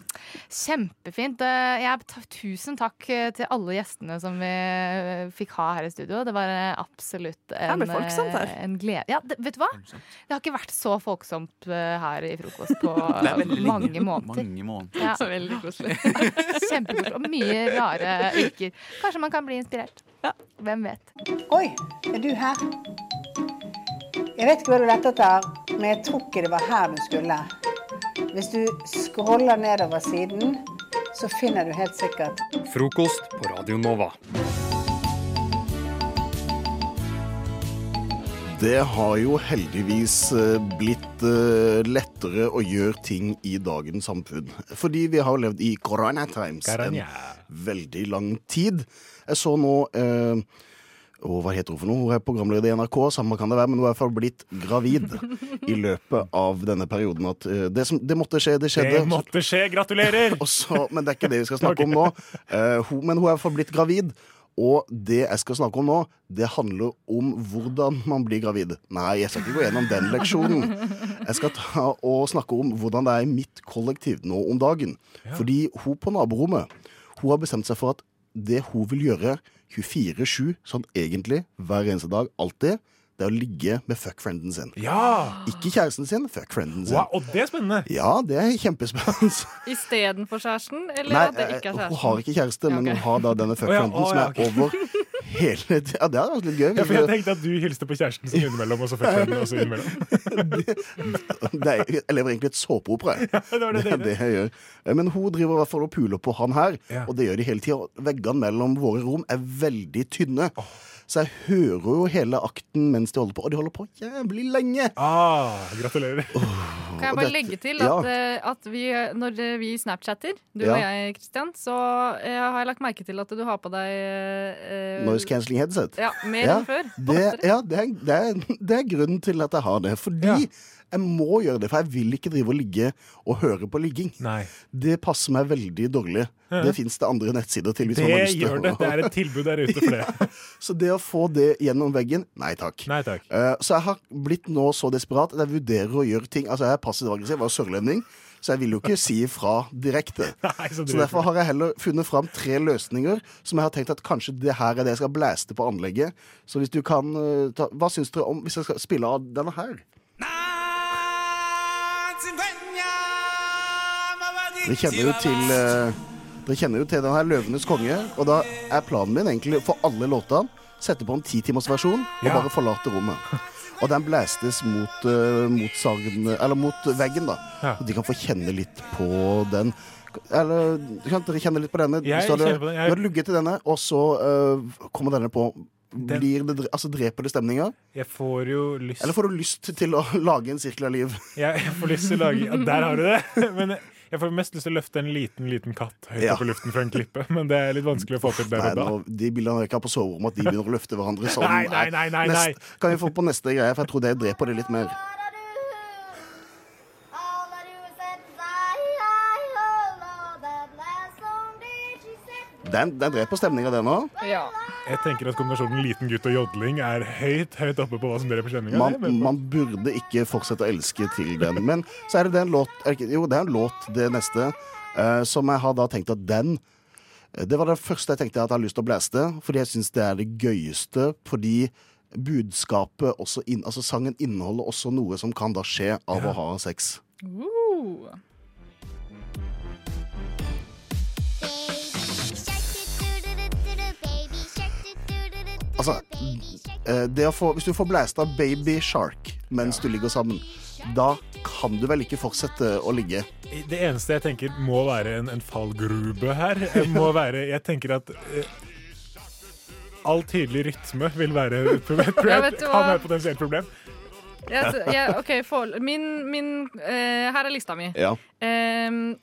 Kjempefint. Eh, Jeg, tusen takk eh, til alle gjestene som vi eh, fikk ha her i studio. Det var eh, absolutt Her en, ble her. eh, en glede. Ja, det, vet du hva? Det har ikke vært så folksomt eh, her i frokost på mange måneder. Mange måneder. Ja. Så veldig koselig. Kjempekoselig. Og mye rare yrker. Kanskje man kan bli inspirert. Hvem vet. Oi, er du her? Jeg vet ikke hva du lette etter, men jeg tror ikke det var her du skulle. Hvis du scroller nedover siden, så finner du helt sikkert Frokost på Radio Nova. Det har jo heldigvis eh, blitt eh, lettere å gjøre ting i dagens samfunn. Fordi vi har levd i corona times en veldig lang tid. Jeg så nå eh, og hva heter hun for noe? Hun er programleder i NRK, samme kan det være, men hun er i hvert fall blitt gravid i løpet av denne perioden. At eh, det, som, det måtte skje, det skjedde. Det måtte skje. Gratulerer! Også, men det er ikke det vi skal snakke om nå. Uh, hun, men hun er i hvert fall blitt gravid. Og det jeg skal snakke om nå, det handler om hvordan man blir gravid. Nei, jeg skal ikke gå gjennom den leksjonen. Jeg skal ta og snakke om hvordan det er i mitt kollektiv nå om dagen. Fordi hun på naborommet, hun har bestemt seg for at det hun vil gjøre 24-7, sånn egentlig, hver eneste dag, alltid, det er å ligge med fuckfrienden sin. Ja! Ikke kjæresten sin, fuckfrienden sin. Wow, og det er spennende. Ja, det er kjempespennende. Istedenfor kjæresten? Eller Nei, at det ikke er eh, kjæresten? hun har ikke kjæreste, Ja, men hun har da denne Å ja, oh, å som er over hele tida. Ja, det hadde vært litt gøy. Ja, for jeg tenkte at du hilste på kjæresten sin innimellom, og så fuckfrienden den også innimellom. det er, jeg lever egentlig et såpeopera. jeg. det det det er det jeg gjør. Eh, Men hun driver i hvert fall og puler på han her, Ja. og det gjør de hele tida. Veggene mellom våre rom er veldig tynne. Så jeg hører jo hele akten mens de holder på, og de holder på jævlig lenge. Ah, gratulerer. Kan jeg bare dette- legge til at, ja. at vi, når eh, vi snapchatter, du Ja. og jeg, Kristian, så jeg har jeg lagt merke til at du har på deg eh, Noise cancelling headset. Ja, mer enn før. Det, ja, det er, det, er, det er grunnen til at jeg har det. Fordi jeg må gjøre det, for jeg vil ikke drive og ligge og høre på ligging. Nei. Det passer meg veldig dårlig. Ja. Det fins det andre nettsider til. Hvis Det gjør det. Det er et tilbud der ute for det. Så det å få det gjennom veggen Nei takk. Nei takk. Uh, så jeg har blitt nå så desperat at jeg vurderer å gjøre ting Altså Jeg er passiv-aggressiv, jeg var sørlending, så jeg vil jo ikke si ifra direkte. Nei, så Så derfor har jeg heller funnet fram tre løsninger som jeg har tenkt at kanskje det her er det jeg skal blæste på anlegget. Så hvis du kan eh, ta, Hva syns dere om hvis jeg skal spille av denne her? Dere kjenner jo til eh, Dere kjenner jo til den her 'Løvenes konge', og da er planen min egentlig for alle låtene sette på en titimersversjon og Ja. bare forlate rommet. Og den blæstes mot, eh, mot, sagen, eller mot veggen, da. Ja. Så de kan få kjenne litt på den. Eller kan dere kjenne litt på denne? Jeg kjenner på den. Jeg- Du har lugget til denne, og så uh, kommer denne på. Blir det, altså Dreper det stemninga? Jeg får jo lyst Eller får du lyst til å lage en sirkel av liv? jeg, jeg får lyst til å lage ja, Der har du det! Men jeg får mest lyst til å løfte en liten liten katt høyt Ja. opp i luften fra en klippe. Men det er litt vanskelig å få til der og da. de bildene jeg ikke har på soverommet, at de begynner å løfte hverandre sånn. Nei, nei, nei, nei, nei. Kan vi få på neste greie, for jeg tror det dreper det litt mer. Den, den dreper stemninga, den òg. Ja. Jeg tenker at kombinasjonen liten gutt og jodling er høyt høyt oppe på hva som dreper stemninga. Man, man burde ikke fortsette å elske til den. Men så er det den låt er Jo, det er en låt, det neste, uh, som jeg har da tenkt at den eh, Det var det første jeg tenkte at jeg hadde lyst til å blæste, fordi jeg syns det er det gøyeste. Fordi budskapet også inn, Altså sangen inneholder også noe som kan da skje av å ha sex. Uh. Altså, eh, det å få, hvis du får blæsta Baby Shark mens du ligger sammen, da kan du vel ikke fortsette å ligge? Det eneste jeg tenker må være en, en fallgrube her, eh, må være Jeg tenker at eh, all tydelig rytme vil være et problem. Ja, kan være et potensielt problem. Jeg, jeg, OK, for, min, min eh, Her er lista mi. Ja. Ehm,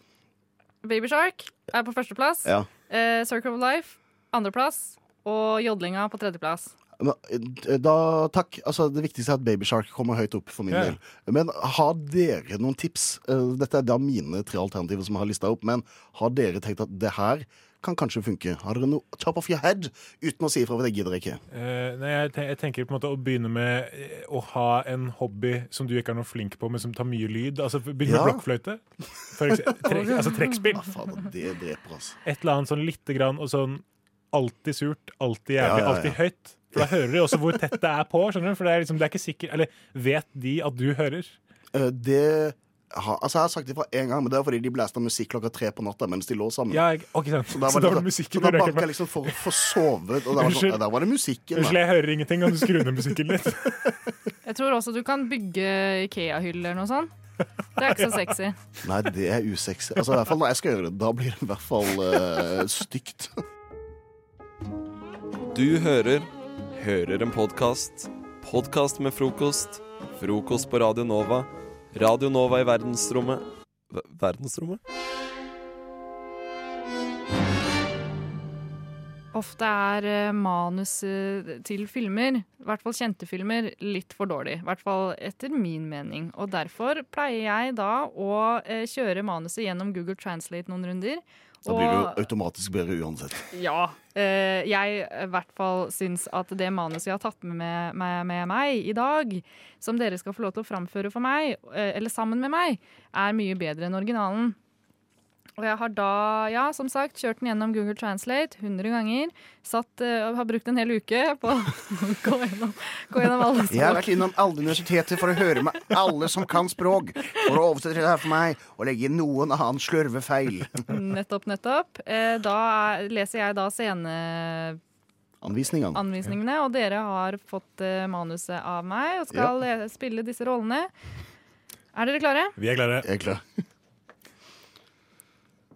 Baby Shark er på førsteplass. Ja. Eh, Circle of Life andreplass. Og jodlinga på tredjeplass. Men, eh, Da, takk. Altså, det viktigste er at Baby Shark kommer høyt opp for min Ja. del. Men har dere noen tips? Eh, Dette er da mine tre alternativer som jeg har lista opp. Men har dere tenkt at det her kan kanskje funke? Har dere noe top of your head uten å si ifra, for det gidder jeg ikke. Uh, nei, jeg, ten- jeg tenker på en måte å begynne med å ha en hobby som du ikke er noe flink på, men som tar mye lyd. Altså Begynne Ja. med blokkfløyte. Tre altså trekkspill. Faen, det dreper, altså. Et eller annet sånn lite grann, og sånn alltid surt, alltid jævlig, ja, ja. alltid høyt. For da hører de også hvor tett det er på. skjønner du? For det er, liksom, det er ikke sikkert Eller vet de at du hører? Uh, Det ha, altså Jeg har sagt det fra en gang, men det er fordi de blæsta musikk klokka tre på natta mens de lå sammen. Ja, jeg- okay, sant. Så da var det, var det musikken så da du røyker banka jeg liksom for å få sovet, og da var, det sånn, da var det musikken. Unnskyld, jeg hører ingenting. Kan du skru ned musikken litt? Jeg tror også du kan bygge Ikea-hyller eller noe sånt. Det er ikke så sexy. Nei, det er usexy. Altså, i hvert fall når jeg skal gjøre det. Da blir det i hvert fall uh, stygt. Du hører Hører en podkast. Podkast med frokost. Frokost på Radio Nova. Radio Nova i verdensrommet v Verdensrommet? Ofte er eh, manus eh, til filmer, i hvert fall kjente filmer, litt for dårlig. I hvert fall etter min mening. Og derfor pleier jeg da å eh, kjøre manuset gjennom Google Translate noen runder. Da blir det jo automatisk bedre uansett. Ja. Eh, jeg i hvert fall syns at det manuset jeg har tatt med, med, med meg i dag, som dere skal få lov til å framføre for meg, eh, eller sammen med meg, er mye bedre enn originalen. Og jeg har da, ja, som sagt, kjørt den gjennom Google Translate 100 ganger. Satt, eh, og har brukt en hel uke på å gå gjennom, gå gjennom alle Jeg har vært innom alle universiteter for å høre med alle som kan språk, for å oversette det her for meg og legge inn noen annen slørvefeil. Nettopp, nettopp. Eh, Da er, leser jeg da sceneanvisningene, Anvisningene. og dere har fått eh, manuset av meg og skal ja. spille disse rollene. Er dere klare? Vi er klare. Jeg er klar.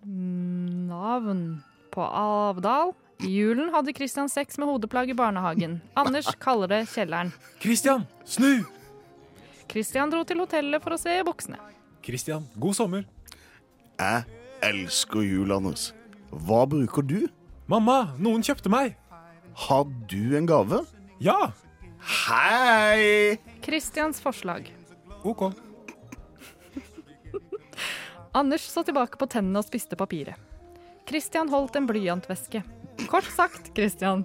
Navn på Avdal. I julen hadde Christian sex med hodeplagg i barnehagen. Anders kaller det kjelleren. Christian, snu! Christian dro til hotellet for å se buksene. Christian, god sommer. Jeg elsker jul, Anders. Hva bruker du? Mamma, noen kjøpte meg. Har du en gave? Ja. Hei! Christians forslag. OK. Anders så tilbake på tennene og spiste papiret. Christian holdt en blyantveske. Kort sagt, Christian.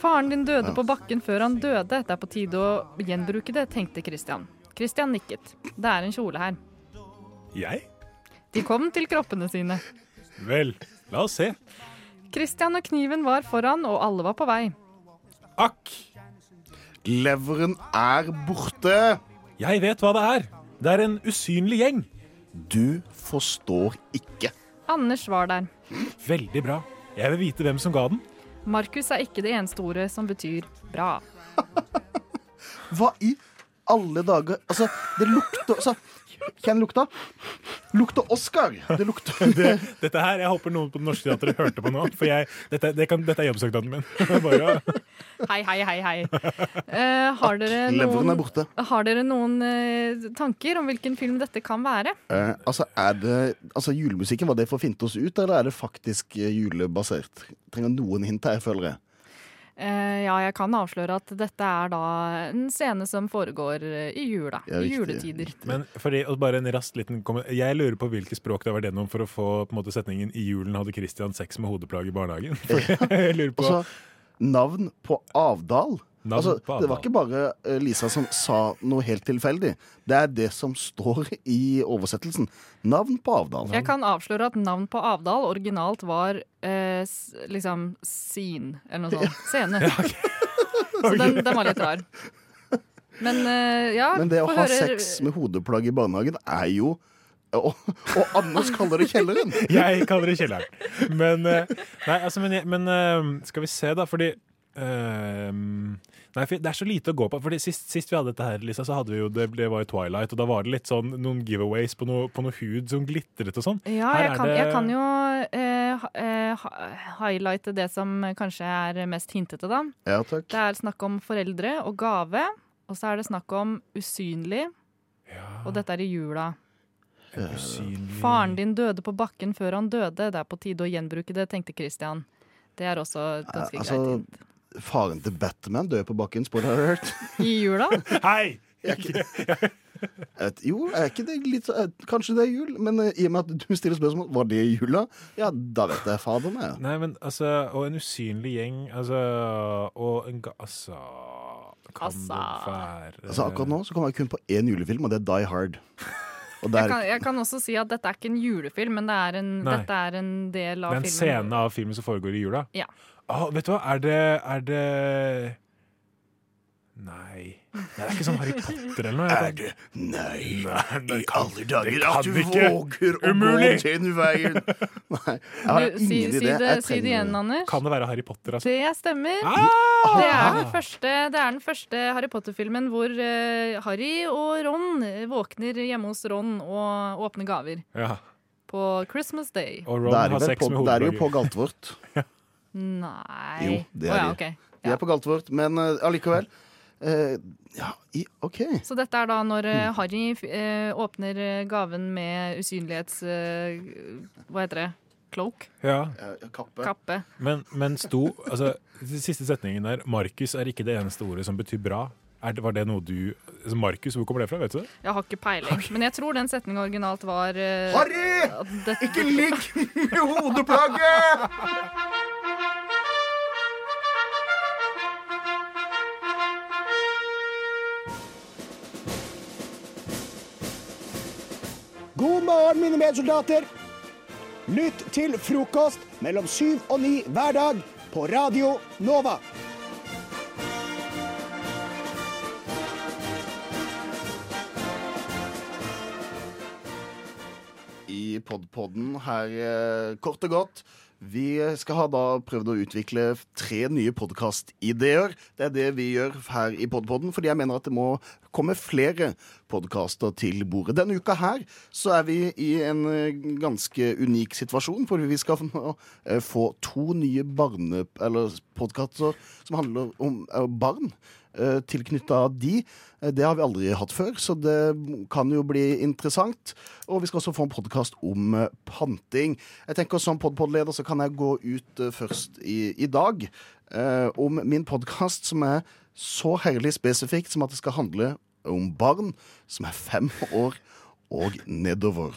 Faren din døde Ja. på bakken før han døde. Det er på tide å gjenbruke det, tenkte Christian. Christian nikket. Det er en kjole her. Jeg? De kom til kroppene sine. Vel, la oss se. Christian og kniven var foran, og alle var på vei. Akk. Leveren er borte. Jeg vet hva det er. Det er en usynlig gjeng. Du forstår ikke. Anders var der. Veldig bra. Jeg vil vite hvem som ga den. Markus er ikke det eneste ordet som betyr bra. Hva i alle dager Altså, det lukter altså, Hvem lukta? Lukter Oscar. Det lukter Det, dette her, Jeg håper noen på Det Norske Teatret hørte på nå. For jeg, dette, det kan, dette er jobbsøknaden min. Bare, Hei, hei, hei, hei. Uh, har, dere er noen, borte. har dere noen uh, tanker om hvilken film dette kan være? Uh, altså, er det Altså, julemusikken, var det for å finte oss ut, eller er det faktisk julebasert? Trenger noen hint her, føler jeg. Eh, ja, jeg kan avsløre at dette er da en scene som foregår eh, i jula. Ja, I juletider. men fordi, og bare en rast liten kommentar. Jeg lurer på hvilke språk det var gjennom for å få på en måte, setningen 'I julen hadde Christian sex med hodeplagg i barnehagen'. Jeg lurer på Også, navn på Avdal. Altså, Det var ikke bare eh, Lisa som sa noe helt tilfeldig. Det er det som står i oversettelsen. Navn på Avdal. Jeg kan avsløre at navn på Avdal originalt var eh, liksom Scene, eller noe sånt. Scene. Så den, den var litt rar. Men eh, ja, Men det å ha høre- sex med hodeplagg i barnehagen er jo Og, og Anders kaller det kjelleren. Jeg kaller det kjelleren. Men, eh, nei, altså, men, men eh, skal vi se, da, fordi eh, Nei, for Det er så lite å gå på. Fordi Sist, sist vi hadde dette her, Lisa, så hadde vi jo det, det var jo Twilight, og da var det litt sånn noen giveaways på noe, på noe hud som glitret og sånn. Ja, Her jeg er kan, det- jeg kan jo eh, ha- eh, highlighte det som kanskje er mest hintete, da. Ja, takk. Det er snakk om foreldre og gave, og så er det snakk om usynlig. Og dette er i jula. Faren din døde på bakken før han døde. Det er på tide å gjenbruke det, tenkte Christian. Det er også ganske greit. Altså, faren til Batman dør på bakken, spoiler alert. I jula? Hei! Et, jo, er ikke det litt så- eh, Kanskje det er jul, men eh, i og med at du stiller spørsmål Var det i jula, ja, da vet jeg fader meg. Nei, men altså Og en usynlig gjeng, altså Og en ga... Altså Kan det være Altså Akkurat nå så kommer jeg kun på én julefilm, og det er Die Hard. Og Jeg der, kan, jeg kan også si at dette er ikke en julefilm, men det er en, Nei. dette er en del Det av er en filmen. scene av filmen som foregår i jula? Ja. Å, vet du hva, er det Er det Nei. Nei, det er ikke sånn Harry Potter eller noe? Er det Nei, i alle dager det at kan du ikke. våger å Umulig. gå den veien! Nei, jeg har Du, si, ingen si, idé. det, Jeg si det igjen, Anders. Kan det være Harry Potter, altså? Det stemmer. Ah! Det, er den første, det er den første Harry Potter-filmen hvor uh, Harry og Ron våkner hjemme hos Ron og åpner gaver. Ja. På Christmas Day. Og Ron har sex på- med Det er jo på Galtvort. Galtvort. Nei Jo, det er er ja, de. ok. De er på Galtvort, men eh, allikevel. Uh, ja, i, OK. Så dette er da når Mm. eh, Harry uh, åpner gaven med usynlighets... Hva heter det? Cloak? Ja. kappe. Kappe. Men, men sto altså, Siste setningen der Markus er ikke det eneste ordet som betyr bra. Er det, var det noe du altså Markus, hvor kommer det fra? vet du det? Jeg har ikke peiling. Men jeg tror den setningen originalt var Harry! at det- Ikke ligg med hodeplagget! God morgen, mine medsoldater. Lytt til frokost mellom syv og ni hver dag på Radio Nova. i Podpodden her, eh, kort og godt. Vi skal ha da prøvd å utvikle tre nye podkastideer. Det er det vi gjør her i Podpodden, fordi jeg mener at det må komme flere podkaster til bordet. Denne uka her så er vi i en eh, ganske unik situasjon, for vi skal eh, få to nye barne... Eller podkaster som handler om eh, barn. Tilknytta de. Eh, Det har vi aldri hatt før, så det kan jo bli interessant. Og vi skal også få en podkast om eh, panting. Jeg tenker Som podpod-leder så kan jeg gå ut eh, først i, i dag eh, om min podkast som er så herlig spesifikt som at det skal handle om barn som er fem år og nedover.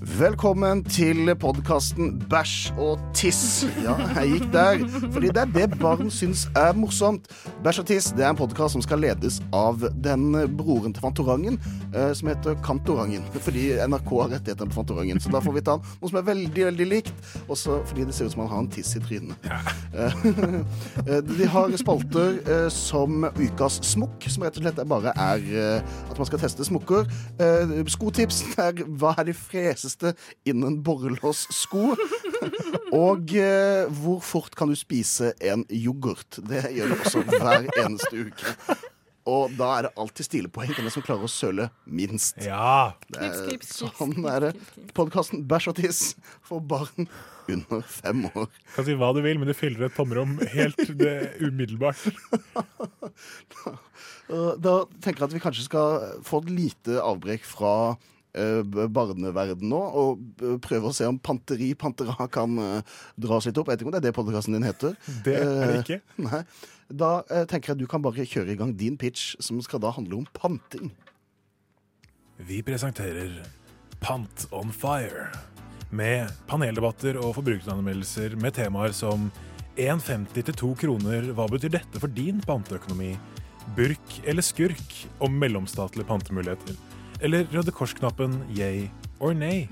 Velkommen til podkasten Bæsj og tiss. Ja, jeg gikk der. Fordi det er det barn syns er morsomt. Bæsj og tiss det er en podkast som skal ledes av den broren til Fantorangen, eh, som heter Kantorangen. Fordi NRK har rettighetene på Fantorangen. Så da får vi ta noe som er veldig, veldig likt. Også fordi det ser ut som han har en tiss i trynet. Eh, eh, De har spalter eh, som Ukas smokk, som rett og slett bare er eh, at man skal teste smokker. Skotipsen Skotips er hva er de freseste innen borrelåssko? Og eh, hvor fort kan du spise en yoghurt? Det gjør du også hver eneste uke. Og da er det alltid stilepoeng til den som klarer å søle minst. Ja. Det er- Knips, knips, knips, Sånn er det. Podkasten Bæsj og tiss for barn under fem år. Kan si hva du vil, men du fyller et tomrom helt det, umiddelbart. da, Da tenker jeg at vi kanskje skal få et lite avbrekk fra barneverden nå, og prøve å se om Panteri Pantera kan dras dra oss litt opp. Jeg vet ikke om det er det podkasten din heter. Det er det Uh, ikke. Nei. Da tenker jeg at du kan bare kjøre i gang din pitch, som skal da handle om panting. Vi presenterer Pant on fire. Med paneldebatter og forbrukeranmeldelser med temaer som 1,50 til 2 kroner, hva betyr dette for din panteøkonomi? Burk eller skurk om mellomstatlige pantemuligheter? Eller Røde Kors-knappen yay or nay?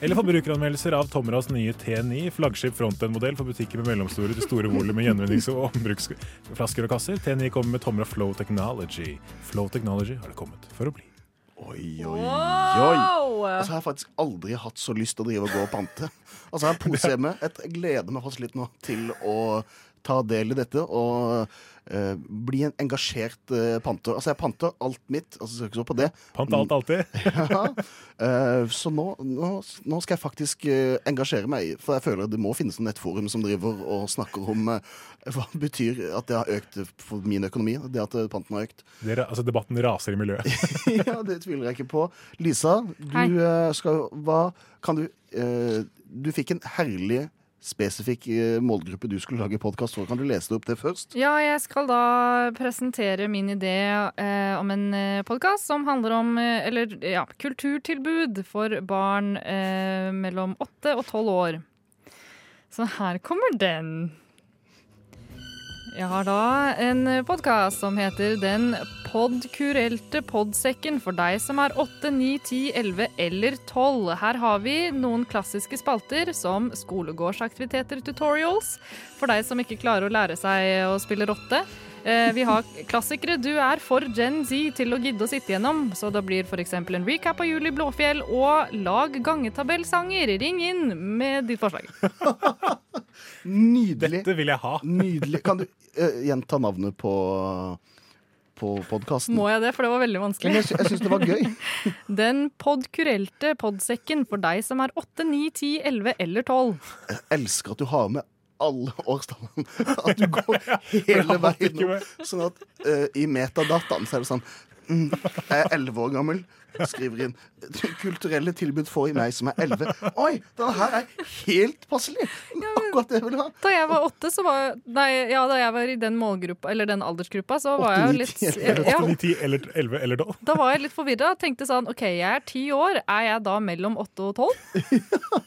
Eller forbrukeranmeldelser av Tomras nye T9, flaggskip frontend-modell for butikker med mellomstore til store volum med gjenvinnings- og ombruksflasker og kasser. T9 kommer med Tomra Flow Technology. Flow Technology har det kommet for å bli. Oi, oi, oi. Altså, jeg har faktisk aldri hatt så lyst til å drive og gå og pante. Altså, jeg har en pose hjemme. Jeg gleder meg faktisk litt nå til å ta del i dette og uh, bli en engasjert uh, panter. Altså, jeg panter alt mitt. Altså, skal ikke så på det. Pant alt alltid. ja. uh, så nå, nå, nå skal jeg faktisk engasjere meg, for jeg føler det må finnes en nettforum som driver og snakker om hva det betyr at det har økt for min økonomi. Det at panten har økt. Det, altså, debatten raser i miljøet. ja, det tviler jeg ikke på. Lisa, du Hei. skal Hva kan du eh, Du fikk en herlig spesifikk eh, målgruppe du skulle lage podkast for. Kan du lese det opp det først? Ja, jeg skal da presentere min idé eh, om en eh, podkast som handler om eh, eller, ja, kulturtilbud for barn eh, mellom åtte og tolv år. Så her kommer den. Jeg har da en podkast som heter Den podkurelte podsekken for deg som er 8, 9, 10, 11 eller 12. Her har vi noen klassiske spalter som skolegårdsaktiviteter tutorials for deg som ikke klarer å lære seg å spille rotte. Eh, vi har klassikere du er for Gen Z til å gidde å sitte gjennom, så da blir f.eks. en recap av Juli Blåfjell og lag gangetabellsanger. Ring inn med ditt forslag. Nydelig. Dette vil jeg ha. Nydelig. Kan du uh, gjenta navnet på, på podkasten? Må jeg det, for det var veldig Men vanskelig. jeg, sy- jeg syns det var gøy. Den podkurelte podsekken for deg som er 8, 9, 10, 11 eller 12. Jeg elsker at du har med alle årstallene. At du går hele veien opp. Sånn at uh, i metadataen så er det sånn mm, Jeg er elleve år gammel. Skriver inn kulturelle tilbud får i meg som er elleve. Oi, den her er helt passelig! Akkurat det jeg vil ha. Da jeg var åtte, så var Nei, ja, da jeg var i den målgruppa, eller den aldersgruppa, så var jeg jo litt ja, 8, 9, 10 eller 11 eller 12. Da var jeg litt forvirra. Tenkte sånn OK, jeg er ti år. Er jeg da mellom åtte og tolv?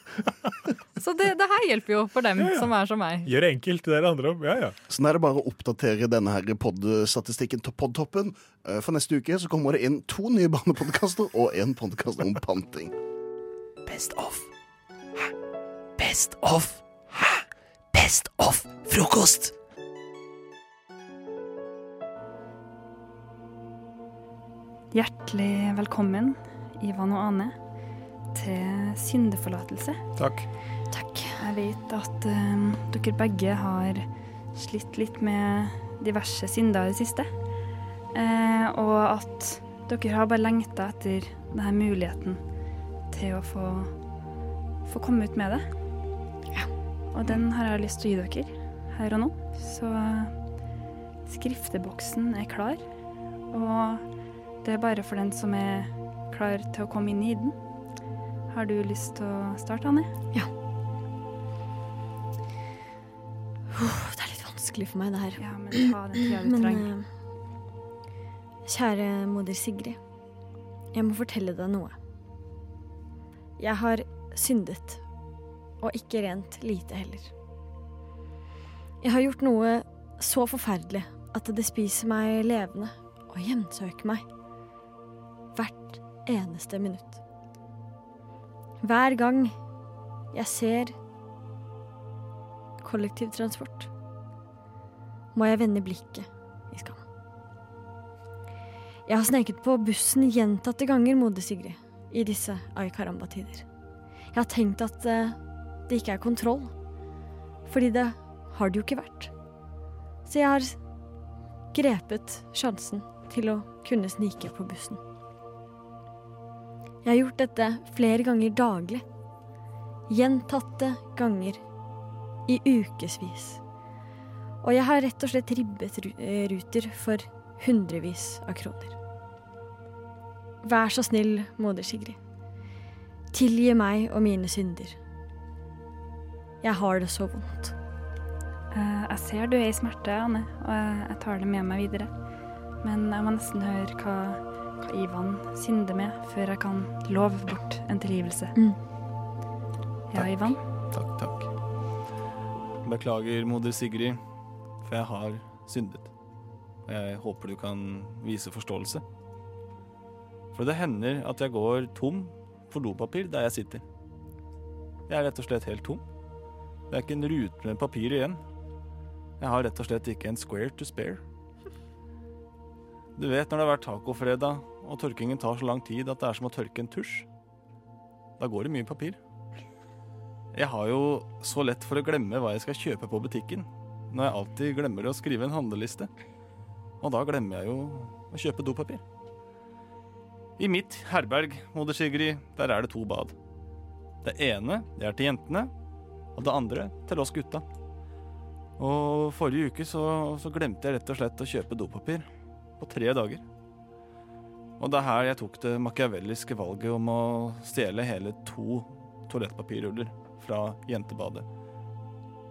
Så det, det her hjelper jo for dem som er som meg. Gjør det enkelt, det det andre om. Ja, ja. Så er det bare å oppdatere denne her pod-statistikken til podtoppen. Eh, For neste uke så kommer det inn to nye barnepodkaster og en podkast om panting. Best of. Hæ? Best of. Hæ? Best of frokost. Hjertelig velkommen, Ivan og Ane, til syndeforlatelse. Takk. Takk. Jeg vet at eh, dere begge har slitt litt med diverse synder i det siste. Eh, og at dere har bare lengta etter denne muligheten til å få, få komme ut med det. Ja. Og den har jeg lyst til å gi dere her og nå. Så skrifteboksen er klar. Og det er bare for den som er klar til å komme inn i den. Har du lyst til å starte, Anne? Ja. Det er litt vanskelig for meg, det her. Ja, men ta den tida du trenger. Kjære moder Sigrid. Jeg må fortelle deg noe. Jeg har syndet. Og ikke rent lite heller. Jeg har gjort noe så forferdelig at det spiser meg levende og hjemsøker meg. Hvert eneste minutt. Hver gang jeg ser kollektivtransport, må jeg vende blikket. Jeg har sneket på bussen gjentatte ganger, moder Sigrid, i disse ai Caramba-tider. Jeg har tenkt at eh, det ikke er kontroll, fordi det har det jo ikke vært. Så jeg har grepet sjansen til å kunne snike på bussen. Jeg har gjort dette flere ganger daglig. Gjentatte ganger. I ukevis. Og jeg har rett og slett ribbet eh, ruter for hundrevis av kroner. Vær så snill, moder Sigrid. Tilgi meg og mine synder. Jeg har det så vondt. Eh, Jeg ser du er i smerte, Anne, og jeg- tar det med meg videre. Men jeg må nesten høre hva, hva Ivan synder med, før jeg kan love bort en tilgivelse. Mm. Ja, Ivan? Takk, takk. Beklager, moder Sigrid, for jeg har syndet. Og jeg håper du kan vise forståelse. For det hender at jeg går tom for dopapir der jeg sitter. Jeg er rett og slett helt tom. Det er ikke en rute med papir igjen. Jeg har rett og slett ikke en square to spare. Du vet når det har vært tacofredag, og tørkingen tar så lang tid at det er som å tørke en tusj. Da går det mye papir. Jeg har jo så lett for å glemme hva jeg skal kjøpe på butikken, når jeg alltid glemmer å skrive en handleliste. Og da glemmer jeg jo å kjøpe dopapir. I mitt herberg, moder Sigrid, der er det to bad. Det ene det er til jentene, og det andre til oss gutta. Og forrige uke så, så glemte jeg rett og slett å kjøpe dopapir. På tre dager. Og det er her jeg tok det machiavelliske valget om å stjele hele to toalettpapirruller fra jentebadet.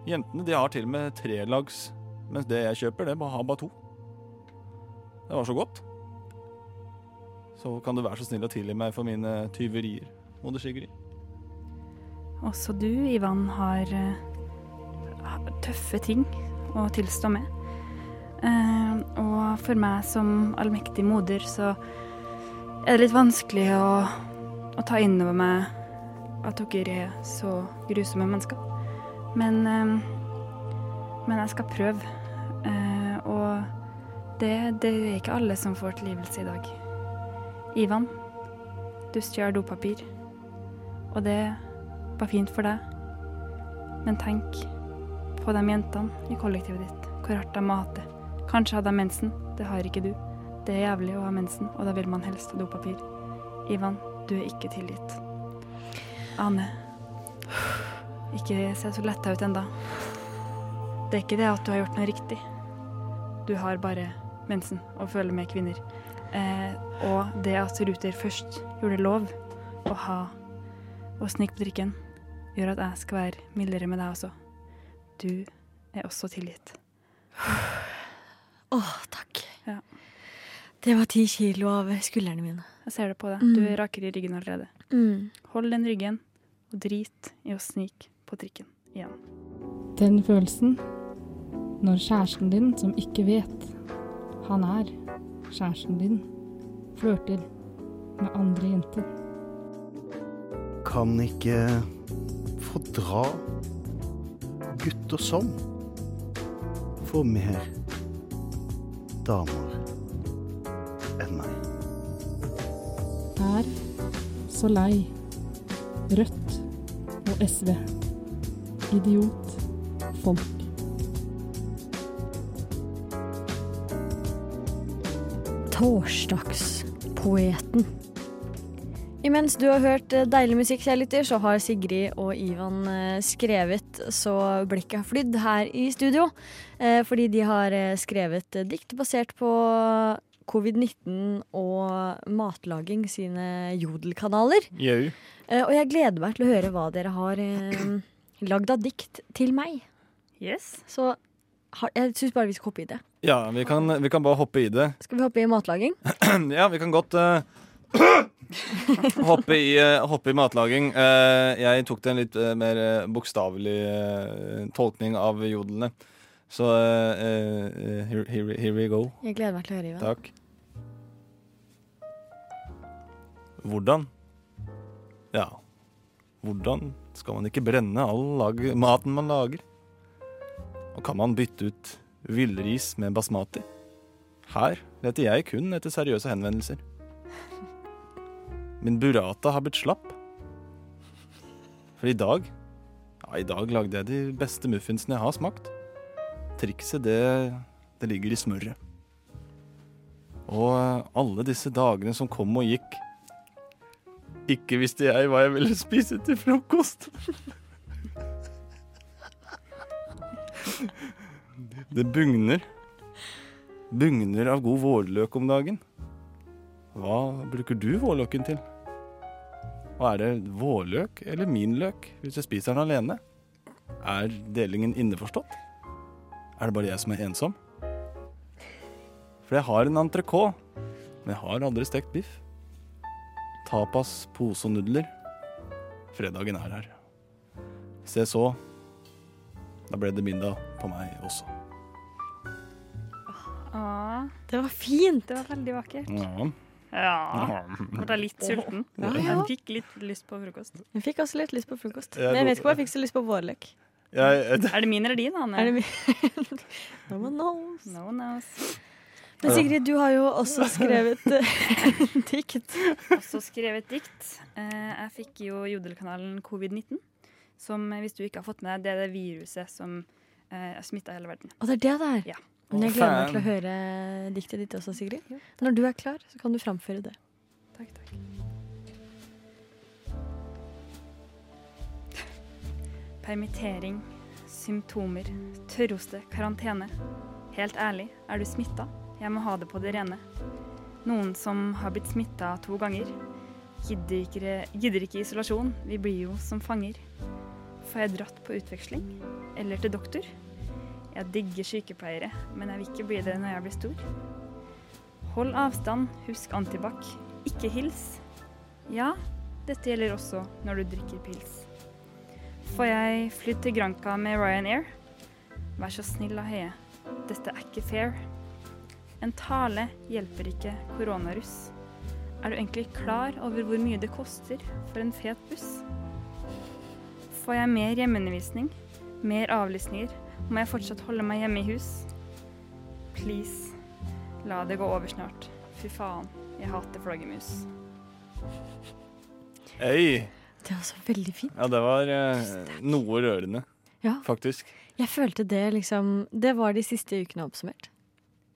Jentene de har til og med trelags, mens det jeg kjøper, det har bare to. Det var så godt. Så kan du være så snill å tilgi meg for mine tyverier, moder Sigrid. Også du, Ivan, har uh, tøffe ting å tilstå med. Uh, og for meg som allmektig moder, så er det litt vanskelig å, å ta inn over meg at dere er så grusomme mennesker. Men, uh, men jeg skal prøve. Og det, det er ikke alle som får tilgivelse i dag. Ivan, du stjal dopapir. Og det var fint for deg. Men tenk på de jentene i kollektivet ditt, hvor hardt de må det. Kanskje hadde de mensen, det har ikke du. Det er jævlig å ha mensen, og da vil man helst ha dopapir. Ivan, du er ikke tilgitt. Ane, ikke se så letta ut enda. Det er ikke det at du har gjort noe riktig. Du har bare mensen og føler med kvinner. Eh, og det at Ruter først gjorde lov å ha å snike på drikken, gjør at jeg skal være mildere med deg også. Du er også tilgitt. Åh, takk. Ja. Det var ti kilo av skuldrene mine. Jeg ser det på deg. Mm. Du er rakere i ryggen allerede. Mm. Hold den ryggen, og drit i å snike på trikken igjen. Den følelsen når kjæresten din, som ikke vet han er kjæresten din, flørter med andre jenter. Kan ikke fordra gutter som får mer damer enn meg. Er så lei Rødt og SV. Idiot. Folk. Torsdagspoeten. Imens du har hørt eh, deilig musikk, kjærligheter, så har Sigrid og Ivan eh, skrevet så blikket har flydd her i studio. Eh, Fordi de har skrevet dikt basert på covid-19 og matlaging sine jodelkanaler. Jau. Eh, Og jeg gleder meg til å høre hva dere har lagd av dikt til meg. Yes. Så jeg syns bare vi skal hoppe i det. Ja, vi kan, vi kan bare hoppe i det. Skal vi hoppe i matlaging? ja, vi kan godt uh, hoppe, i, eh, hoppe i matlaging. Uh, jeg tok det en litt mer bokstavelig tolkning av jodlene. Så here, here, here we go. Jeg gleder meg til å høre, Ivan. Takk. Hvordan? Ja, hvordan skal man ikke brenne all lag maten man lager? Og kan man bytte ut villris med basmati? Her leter jeg kun etter seriøse henvendelser. Min burrata har blitt slapp. For i dag Ja, i dag lagde jeg de beste muffinsene jeg har smakt. Trikset, det, det ligger i smøret. Og eh, alle disse dagene som kom og gikk Ikke visste jeg hva jeg ville spise til frokost. Det bugner. Bugner av god vårløk om dagen. Hva bruker du vårløken til? Og er det vårløk eller min løk hvis jeg spiser den alene? Er delingen innforstått? Er det bare jeg som er ensom? For jeg har en entrecôte, men jeg har aldri stekt biff. Tapas, pose og nudler. Fredagen er her. Se så. Da ble det middag på meg også. Åh, det var fint. Det var veldig vakkert. Ja. Ja. Ble jeg litt sulten? Ja, ja. Jeg fikk litt lyst på frokost. Jeg fikk også litt lyst på frokost. Men jeg vet ikke hva jeg fikk så lyst på vårløk. Jeg, Er det min eller din, Anne? Er det min? no one knows. No one knows. Men Sigrid, du har jo også skrevet eh, dikt. Også skrevet dikt. Eh, jeg fikk jo jodelkanalen covid-19, som eh, hvis du ikke har fått med deg, det er det viruset som eh, smitta hele verden. Og det er det det er. Ja. Men jeg gleder meg til å høre diktet ditt også, Sigrid. Når du er klar, så kan du framføre det. Takk, takk. Permittering, symptomer, tørroste, karantene. Helt ærlig, er du smitta? Jeg må ha det på det rene. Noen som har blitt smitta to ganger, gidder ikke, gidder ikke isolasjon. Vi blir jo som fanger. Får jeg dratt på utveksling? Eller til doktor? Jeg digger sykepleiere, men jeg vil ikke bli det når jeg blir stor. Hold avstand, husk antibac. Ikke hils. Ja, dette gjelder også når du drikker pils. Får jeg flydd til Granca med Ryanair? Vær så snill da, Heie. Dette er ikke fair. En tale hjelper ikke koronaruss. Er du egentlig klar over hvor mye det koster for en fet buss? Får jeg mer hjemmeundervisning? Mer avlysninger? Må jeg fortsatt holde meg hjemme i hus? Please, la det gå over snart. Fy faen, jeg hater flaggermus. Hei! Det var så veldig fint. Ja, det var eh, noe rørende, Ja. faktisk. Jeg følte det liksom Det var de siste ukene oppsummert.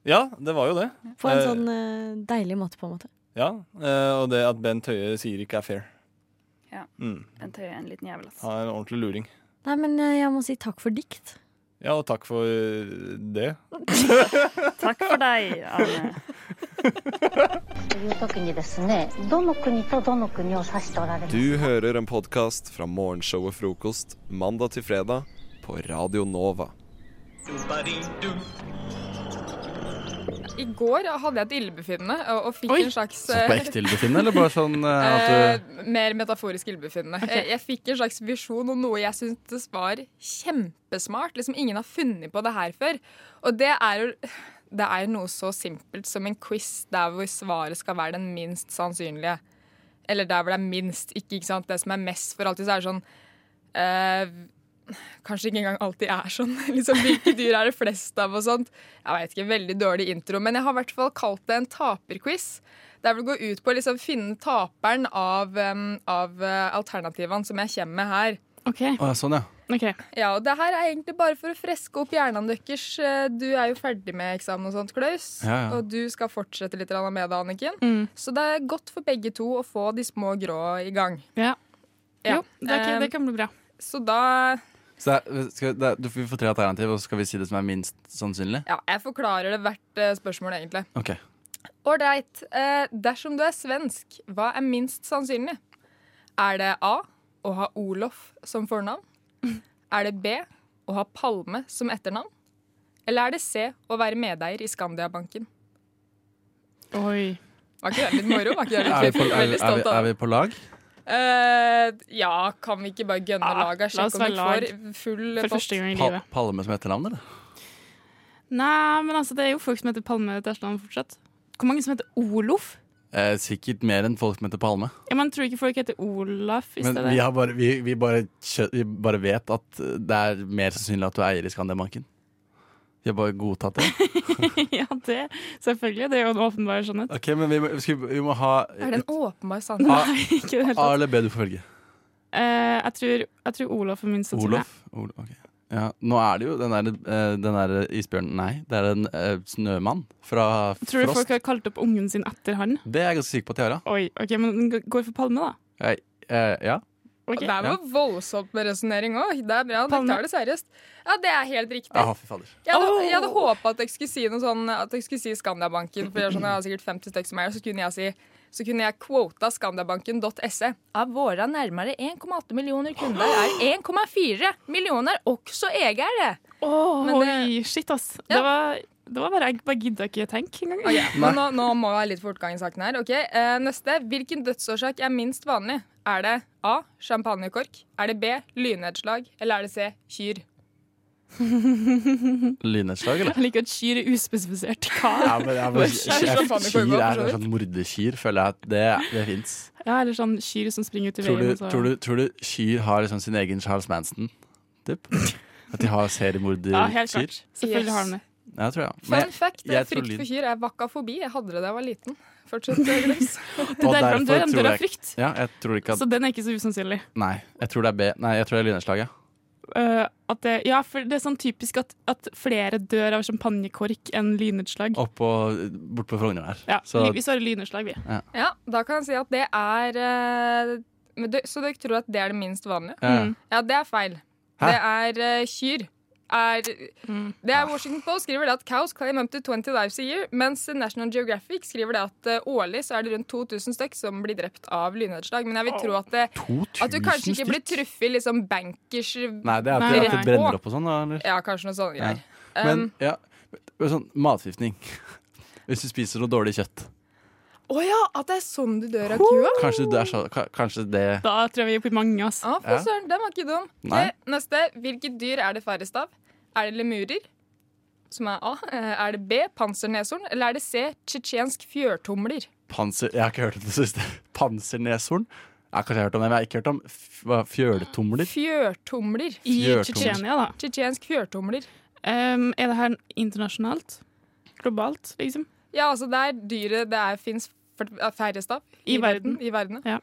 Ja, det var jo det. På en Eh, sånn eh, deilig måte, på en måte. Ja, eh, og det at Bent Høie sier ikke er fair. Ja, Mm. den tøyer en liten jævel, ass. Han er en ordentlig luring. Nei, men eh, jeg må si takk for dikt. Ja, og takk for det. Takk for deg, Arne. という時にですねどの国とどの国を指しておられます Du hører en podkast fra morgenshowet Frokost mandag til fredag på Radio Nova. I går hadde jeg et illebefinnende og, og fikk Oi. en slags Så på ekte illebefinnende, eller bare sånn uh, at du Eh, mer metaforisk illebefinnende. Jeg, jeg fikk en slags visjon om noe jeg syntes var kjempesmart. Liksom Ingen har funnet på det her før. Og det er jo det er noe så simpelt som en quiz der hvor svaret skal være den minst sannsynlige. Eller der hvor det er minst, ikke, ikke sant? det som er mest. For alltid så er det sånn eh, Kanskje ikke engang alltid er sånn. liksom, hvilke dyr er det flest av? og sånt. Jeg vet ikke, Veldig dårlig intro, men jeg har i hvert fall kalt det en taperquiz. Der vil det gå ut på å liksom finne taperen av, um, av uh, alternativene som jeg kommer med her. Å, sånn, ja. Ja, og det her er egentlig bare for å freske opp hjernene deres. Eh, Du er jo ferdig med eksamen og sånt, Klaus. Ja, ja. Og du skal fortsette litt med det, Anniken. Mm. Så det er godt for begge to å få de små grå i gang. Ja. Ja. Jo, det, er ikke, Eh, det kan bli bra. Så da Så skal, det du får vi får tre alternativ, og så skal vi si det som er minst sannsynlig? Ja, jeg forklarer det hvert eh, spørsmål, egentlig. OK. Ålreit. Eh, dersom du er svensk, hva er minst sannsynlig? Er det A å ha Olof som fornavn? Er det B å ha Palme som etternavn? Eller er det C å være medeier i Skandiabanken? Oi. Var ikke det litt moro? Var ikke det Er vi på, er, er, vi, er vi på lag? Eh, ja, kan vi ikke bare gønne Ja, laget? la oss Sjekke om vi være får lag. full For første gang i Pa livet. Palme som etternavn, eller? Nei, men altså, det er jo folk som heter Palme til etternavn fortsatt. Hvor mange som heter Olof? Eh, sikkert mer enn folk som heter Palme. Ja, Man tror ikke folk heter Olaf i Men stedet. vi, har bare, vi, vi, bare, vi bare vet at det er mer sannsynlig at du er eier i Skandiabanken. Vi har bare godtatt det. ja, det selvfølgelig. Det er jo en åpenbar sannhet. Ok, men vi må, skal, vi- må ha Er det en åpenbar sannhet? Nei, Ikke det hele A tatt. eller B du får velge. Eh, jeg, tror, jeg tror Olaf er minst sannsynlig. Olof? Ol- ok. Ja, nå er det jo den der, eh, den der isbjørnen Nei, det er en eh, snømann fra Tror du Frost. folk har kalt opp ungen sin etter han? Det er jeg ganske sikker på at de har. Oi, ok, Men den g- går for Palme, da? Jeg, eh, ja. Ok. Det er Ja. jo voldsomt med resonnering òg. Det bra. Dere tar det seriøst. Ja, det er helt riktig. Jaha. Jeg hadde, jeg hadde håpa at jeg skulle si noe sånn At jeg skulle si Skandiabanken. For jeg, sånn, jeg har sikkert 50 stykker som er så kunne jeg si så kunne jeg quota skandiabanken.se. Av våre nærmere 1,8 millioner kunder er 1,4 millioner også eiere. Åh, Men det- shit, ass. Det, var, det var bare Jeg bare gidda ikke tenke engang. Okay, nå, nå må jeg ha litt fortgang i saken her. Okay, eh, Neste. Hvilken dødsårsak er minst vanlig? Er det A. Champagnekork? Er det B. Lynnedslag? Eller er det C. Kyr? Lynnedslag, eller? Jeg liker at kyr er uspesifisert. Hva? Ja, men, ja, men, kyr er er sånn mordekyr, føler jeg at det, det fins. Ja, eller sånn kyr som springer ut i Tror, veien. du- og tror, du- tror du kyr har liksom sin egen Charles Manson? Typ? At de har seriemorderkyr? Ja, helt klart. Selvfølgelig har de det. Ja, tror jeg. Fun fact, jeg jeg frykt lyd- for kyr er vakafobi. Jeg hadde det da jeg var liten. Fortsett, derfor de dør. derfor dør av frykt. Ja, jeg tror ikke at Så den er ikke så usannsynlig. Nei, jeg tror det er B. Nei, jeg tror det er lynnedslag, ja. Eh, at det, ja, for det er sånn typisk at, at flere dør av champagnekork enn lynnedslag. Oppå, bort på Frogner der. Ja, Så, vi svarer lynnedslag, vi. ja. Ja, da kan jeg si at det er uh, men Så dere tror at det er det minst vanlige? Ja. Mm. Ja, det er feil. Hæ? Det er uh, kyr. Er, det er Washington Post skriver det at cows claim up to 20 lives a year, mens National Geographic skriver det at uh, årlig så er det rundt 2000 stykk som blir drept av lynnedslag. Men jeg vil tro at, det, at du kanskje ikke blir truffet i liksom bankers Nei, det er at, det, at det brenner opp og sånn, da? Eller? Ja, kanskje noe sånt Ja. Men Um, ja, sånn matforgiftning. Hvis du spiser noe dårlig kjøtt. Å ja, at det er sånn du dør av kua? Kanskje, du dør så, kanskje det Da tror jeg vi er på mange, ass. Ja, fy Ja. søren, den var ikke dum. Ok, neste. Hvilket dyr er det færrest av? Er det lemurer, som er A? Eh, Er det B. Panserneshorn? Eller er det C. tsjetsjensk fjørtumler? Panser... Jeg har ikke hørt om det siste. Panserneshorn? Jeg har kanskje hørt om det, men jeg har ikke hørt om f hva. Fjørtumler. I Fjørtumler. Tsjetsjenia, da. Tsjetsjensk fjørtumler. Um, er det her internasjonalt? Globalt, liksom? Ja, altså det er dyret det fins færrest av I verden. I verden. Ja.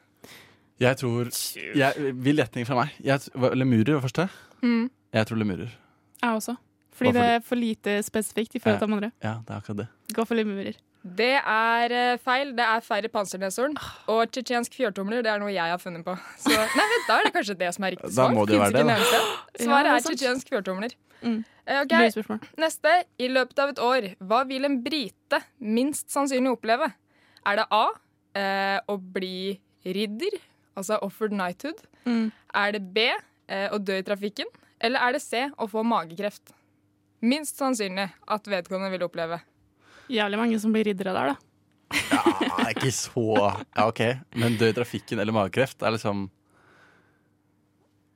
Jeg tror jeg, Vill gjetning fra meg. Jeg, lemurer var første. Mm. Jeg tror lemurer. Jeg også. Fordi for det er for lite spesifikt i forhold til de andre. Ja, det er akkurat det. Gå for lemurer. Det er eh, feil. Det er færre panserneshorn. Og tsjetsjensk fjørtomler det er noe jeg har funnet på. Så, nei, vent, Da er det kanskje det som er riktig Da må det jo være det, da. Svaret er tsjetsjensk fjørtomler. Mm. Eh, ok, Neste. I løpet av et år, hva vil en brite minst sannsynlig oppleve? Er det A. Eh, å bli ridder, altså offered knighthood? Mm. Er det B. Eh, å dø i trafikken? Eller er det C. å få magekreft? Minst sannsynlig at vedkommende vil oppleve. Jævlig mange som blir riddere der, da. Ja, ikke så Ja, OK. Men dø i trafikken eller magekreft er liksom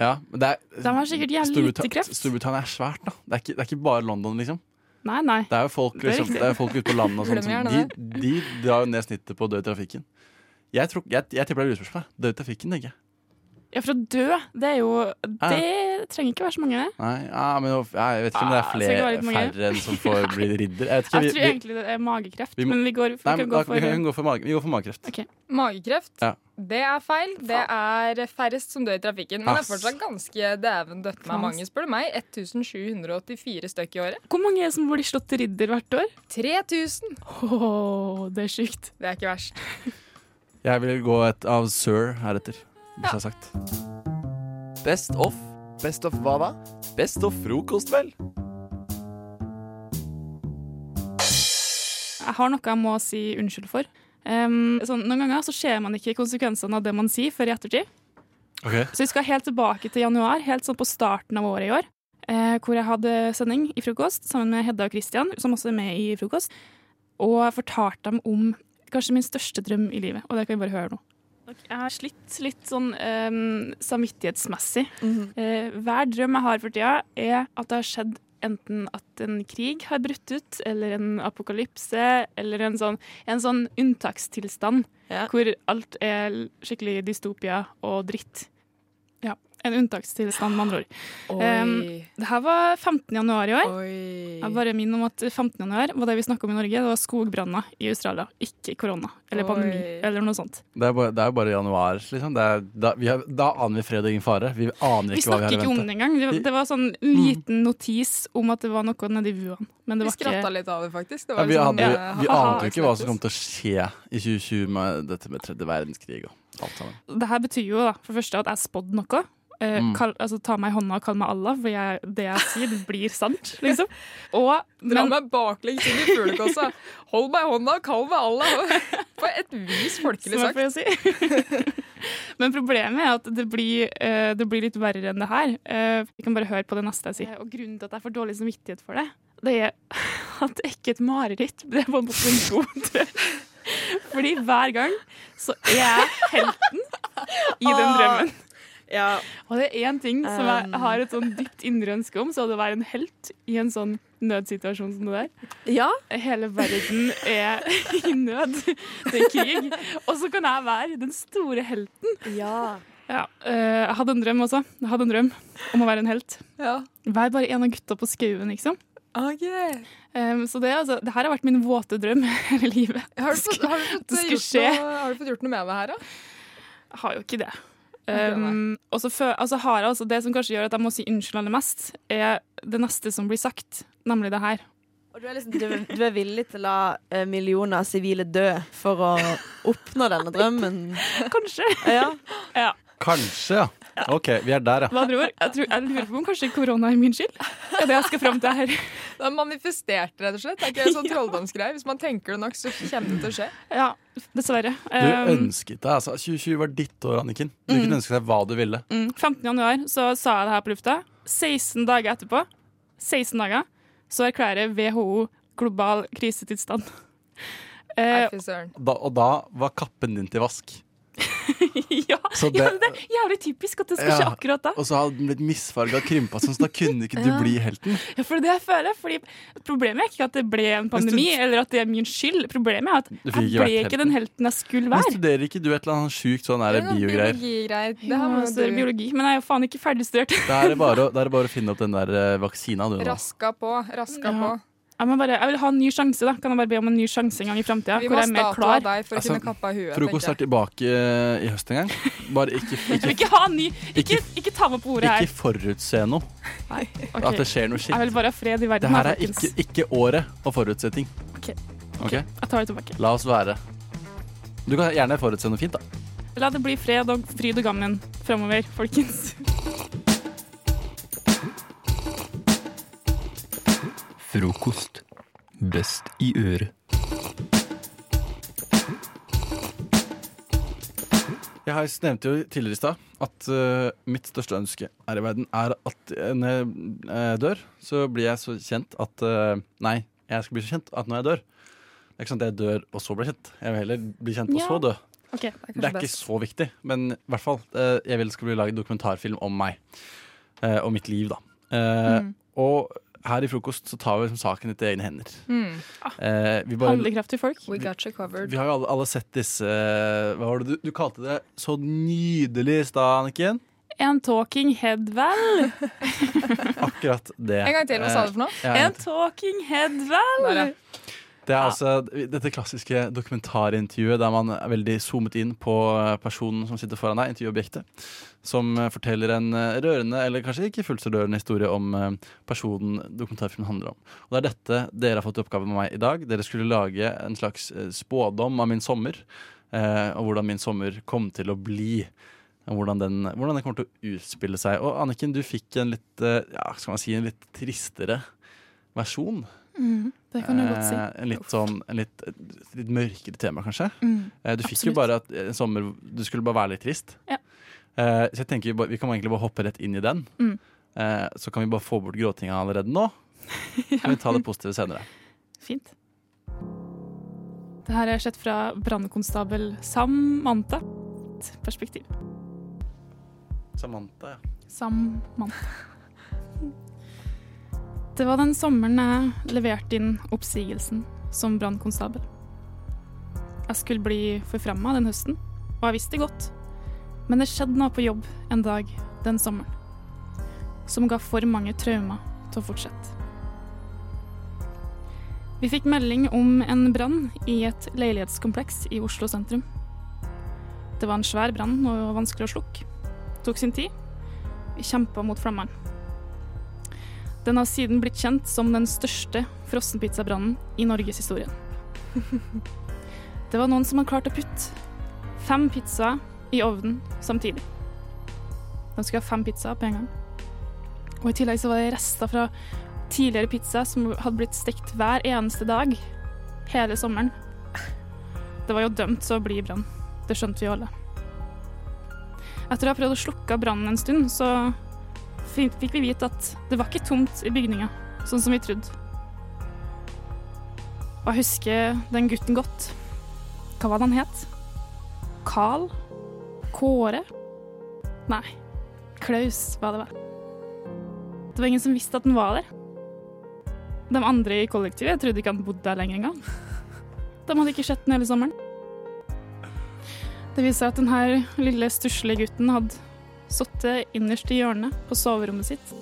Ja, men det er De har sikkert jævlig Storbritann lite kreft. Storbritannia er svært, da. Det er, ikke, det er ikke bare London, liksom. Nei, nei. Det er jo folk, Det er liksom, det er folk ute på landet og sånt, som, de, de drar jo ned snittet på å dø i trafikken. Jeg, tror, jeg, jeg tipper det er lurespørsmål. Dø i trafikken, tenker jeg. Ja, for å dø, det er jo Det trenger ikke være så mange, det. Nei, ja, men jeg vet ikke om det Ah, er flere, ikke være færre enn som får bli ridder. Jeg vet ikke, Jeg vi- tror vi- egentlig det er magekreft, vi må- men vi går, vi Nei, kan gå for vi kan gå for, mage, vi går for magekreft. Magekreft, Ja. det er feil. Det er færrest som dør i trafikken. Men det er fortsatt ganske dæven døtte med mange, spør du meg. 1784 stykk i året. Hvor mange er det som blir slått ridder hvert år? 3000. Åh, det er sjukt. Det er ikke verst. Jeg vil gå et av Sir heretter, hvis jeg har sagt. Best of. Best of hva da? Best of frokost, vel. Jeg har noe jeg må si unnskyld for. Um, sånn, noen ganger så ser man ikke konsekvensene av det man sier før i ettertid. Så vi skal helt tilbake til januar, helt sånn på starten av året i år. Eh, hvor jeg hadde sending i frokost sammen med Hedda og Christian, som også er med i frokost. Og jeg fortalte dem om kanskje min største drøm i livet, og det kan vi bare høre nå. Jeg har slitt litt sånn um, samvittighetsmessig. Eh, hver drøm jeg har for tida, er at det har skjedd enten at en krig har brutt ut, eller en apokalypse, eller en sånn, en sånn unntakstilstand hvor alt er skikkelig dystopia og dritt. Ja, en unntakstilstand, med andre ord. Um, det her var 15. januar i år. Jeg bare minner om at 15. januar var det vi snakka om i Norge. Det var skogbranner i Australia, ikke korona eller pandemi Oi. eller noe sånt. Det er, bare, det er bare januar, liksom. Det er, da, vi har, da aner vi fred og ingen fare. Vi aner Vi hva vi snakker Vi snakker ikke om det engang. Det, det var sånn liten notis om at det var noe nedi Wuhan. Men det Vi skratta ikke litt av det, faktisk. Det Ja, vi, litt hadde, eh, vi ante jo ikke hva som kom til å skje i 2020 med dette med tredje verdenskrig og alt sammen. Det her betyr jo da, for det første at jeg spådde noe. Eh, Mm. kall, altså, ta meg i hånda og kall meg Allah, for jeg, det jeg sier, blir sant. Liksom. Og, Dra meg baklengs inn i fuglekossa. Hold meg i hånda, kall meg Allah. På et vis folkelig sagt. si. Men problemet er at det blir, eh, det blir litt verre enn det her. Eh, vi kan bare høre på det neste jeg sier. Og grunnen til at jeg får dårlig samvittighet for det, det er at det er ikke et mareritt. Det er på en måte en god drøm. Fordi hver gang så er jeg helten i den Åh. drømmen. Ja. Og det er én ting som jeg Um. har et sånn dypt indre ønske om, så er det å være en helt i en sånn nødsituasjon som det der. Ja. Hele verden er i nød. Det er krig. Og så kan jeg være den store helten. Ja. Ja, eh, jeg hadde en drøm også. Jeg hadde en drøm om å være en helt. Ja. Vær bare en av gutta på skauen, liksom. Um, så det, altså, det her har vært min våte drøm hele livet. Har du fått, har du fått, gjort, noe, har du fått gjort noe med det her, da? Jeg har jo ikke det. Um, og så altså har jeg altså Det som kanskje gjør at jeg må si unnskyld aller mest, er det neste som blir sagt, nemlig det her. Og du er, liksom, du, du er villig til å la eh, millioner av sivile dø for å oppnå denne drømmen? Kanskje. Ja. Ja. Kanskje, ja. OK, vi er der, Med ja. andre ord, jeg, tror, jeg lurer på om kanskje korona er min skyld. Det er det jeg skal fram til her. Det er manifestert, rett og slett. Det er ikke en sånn trolldomsgreie. Hvis man tenker det nok, så kommer det til å skje. Ja, dessverre. Du Um, ønsket deg altså 2020 var ditt år, Anniken. Du Mm. kunne ønske deg hva du ville. Mm, 15. januar så sa jeg det her på lufta. 16 dager etterpå, 16 dager, så erklærer WHO global krisetilstand. Eh, Fy søren. Og da var kappen din til vask. ja, Så det- ja, det er jævlig typisk at det skal skje akkurat da. Og så hadde den blitt misfarga og krympa sånn, så da kunne ikke du Ja. bli helten. Ja, for det det jeg føler. Fordi Problemet er ikke at det ble en pandemi, eller at det er min skyld. Problemet er at jeg ble ikke helten. den helten jeg skulle være. Men studerer ikke du et eller annet sjukt sånn her biogreier? Biologigreier. Det Ja, er du biologi, men jeg er jo faen ikke ferdigstudert. Da er det bare, å- det bare å finne opp den der eh, vaksina, du raska på. Raska Ja. på. Jeg, må bare, jeg vil ha en ny sjanse. da Kan jeg bare be om en ny sjanse en gang i framtida? Hvor jeg er mer klar. deg for å Altså, kunne kappe huet. Frokost er tilbake eh, i høst en gang. Bare ikke, ikke, ikke ha en ny Ikke, ikke ta meg på ordet her. ikke forutse noe. Ok. At det skjer noe Jeg shit. vil bare ha fred i verden. Det her er ikke, ikke året å forutse ting. Ok. Ok? Jeg tar det tilbake. La oss være. Du kan gjerne forutse noe fint, da. La det bli fred og fryd og gammen framover, folkens. Frokost. Best i øret. Jeg har nevnte jo tidligere i stad at uh, mitt største ønske her i verden er at eh, når jeg uh, dør, så blir jeg så kjent at Nei, jeg skal bli så kjent at når jeg dør Det er ikke sånn at jeg dør og så blir kjent. Jeg vil heller bli kjent og Ja. så dø. Okay, det er Det er ikke så viktig, men i hvert fall. jeg vil det skal bli laget dokumentarfilm om meg. eh, og mitt liv, da. Eh, Mm. Og her i Frokost så tar vi liksom saken i egne hender. Mm. Eh, vi bare- Handlekraftige folk. We got you covered. vi har jo alle, alle sett disse Hva var det du, du kalte det så nydelig i stad, Anniken? En talking head, vel? Akkurat det. En gang til, hva sa du for noe? Eh, ja, En talking head, vel? Det er altså dette klassiske dokumentarintervjuet der man er veldig zoomet inn på personen som sitter foran deg, intervjuobjektet, som eh, forteller en eh, rørende, eller kanskje ikke fullt så rørende historie om eh, personen dokumentarfilmen handler om. Og det er dette dere har fått i oppgave med meg i dag. Dere skulle lage en slags eh, spådom av min sommer, eh, og hvordan min sommer kom til å bli. Hvordan den, hvordan den kommer til å utspille seg. Og Anniken, du fikk en litt, eh, ja, skal man si, en litt tristere versjon. Mm, det kan du godt si. Eh, en litt sånn en litt, litt mørkere tema, kanskje. Mm, Eh, du fikk jo bare at en sommer Du skulle bare være litt trist. Ja. Eh, så jeg tenker vi, bare, vi kan egentlig bare hoppe rett inn i den. Mm. Eh, så kan vi bare få bort gråtinga allerede nå. Så kan vi ta det positive senere. Fint. Det her er sett fra brannkonstabel Samantha. Et perspektiv. Samantha, ja. Samantha. Det var den sommeren jeg leverte inn oppsigelsen som brannkonstabel. Jeg skulle bli forfremma den høsten, og jeg visste det godt. Men det skjedde noe på jobb en dag den sommeren som ga for mange traumer til å fortsette. Vi fikk melding om en brann i et leilighetskompleks i Oslo sentrum. Det var en svær brann og vanskelig å slukke. Tok sin tid. Vi kjempa mot flammene. Den har siden blitt kjent som den største frossenpizzabrannen i norgeshistorien. Det var noen som hadde klart å putte fem pizzaer i ovnen samtidig. De skulle ha fem pizzaer på en gang. Og i tillegg så var det rester fra tidligere pizza som hadde blitt stekt hver eneste dag hele sommeren. Det var jo dømt til å bli brann. Det skjønte vi alle. Etter å ha prøvd å slukke brannen en stund, så fikk vi vite at det var ikke tomt i bygninga, sånn som vi trodde. Og jeg husker den gutten godt. Hva var det han het? Carl? Kåre? Nei, Klaus var det vel. Det var ingen som visste at han var der. De andre i kollektivet trodde ikke han bodde der lenger engang. De hadde ikke sett den hele sommeren. Det viser at denne lille stusslige gutten hadde sittet innerst i hjørnet på soverommet sitt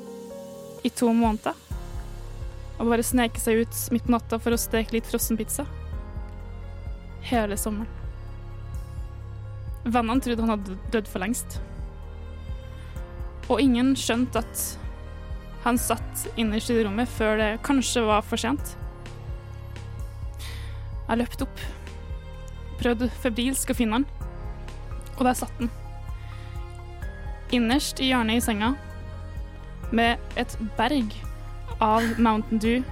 i to måneder. Og bare sneket seg ut midt på natta for å steke litt frossenpizza. Hele sommeren. Vennene trodde han hadde dødd for lengst. Og ingen skjønte at han satt innerst i rommet før det kanskje var for sent. Jeg løpte opp, prøvde febrilsk å finne han, og der satt han. Innerst i hjørnet i senga, med et berg av Mountain Dew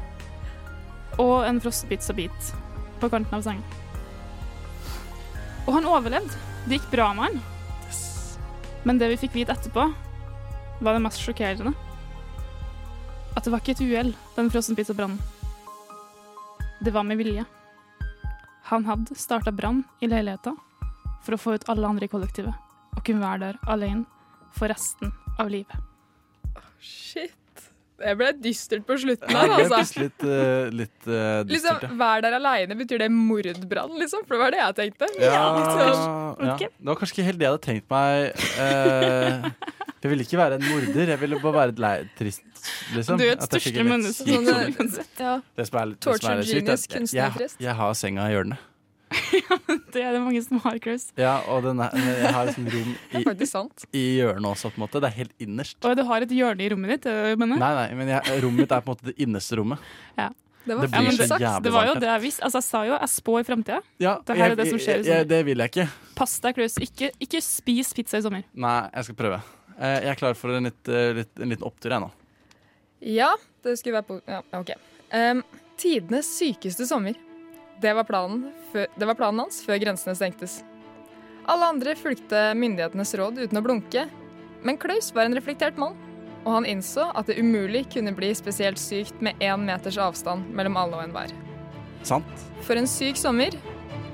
og en frossenpizzabit på kanten av senga. Og han overlevde. Det gikk bra med han. Men det vi fikk vite etterpå, var det mest sjokkerende. At det var ikke et uhell, den frossenpizzabrannen. Det var med vilje. Han hadde starta brann i leiligheta for å få ut alle andre i kollektivet og kunne være der alene for resten av livet. Shit. Det ble dystert på slutten her, det ble altså. litt, uh, litt eh, Liksom, dystert, ja. Vær der aleine, betyr det mordbrann, liksom? For det var det jeg tenkte. Ja, Liksom. ja. Det var kanskje ikke helt det jeg hadde tenkt meg. Uh, jeg ville ikke være en morder, jeg ville bare være et lei, trist, liksom. Du er et største stusslig menneske, sånn, Ja. Det som er litt, det som Torture er litt sykt, genius, er at kunstnertrist. jeg, jeg har senga i hjørnet. Det er det mange som har, Chris. Ja, og den er, jeg har liksom rom i, sant. i hjørnet også, på en måte. Det er helt innerst. Og du har et hjørne i rommet ditt, mener Nei, nei, men jeg, rommet mitt er på en måte det innerste rommet. Ja. Det Det blir så jævlig Det var jo det jeg visste. Altså, jeg sa jo jeg spår framtida. Ja, det her jeg- er det som skjer i jeg- jeg- Det vil jeg ikke. Pass deg, Chris. Ikke, ikke spis pizza i sommer. Nei, jeg skal prøve. Eh, Jeg er klar for en, litt, eh, litt, en liten opptur, jeg nå. Ja, det skulle være på ja, OK. Um, tidenes sykeste sommer. Det var, planen det var planen hans før grensene stengtes. Alle andre fulgte myndighetenes råd uten å blunke, men Klaus var en reflektert mann, og han innså at det umulig kunne bli spesielt sykt med én meters avstand mellom alle og enhver. Sant? For en syk sommer,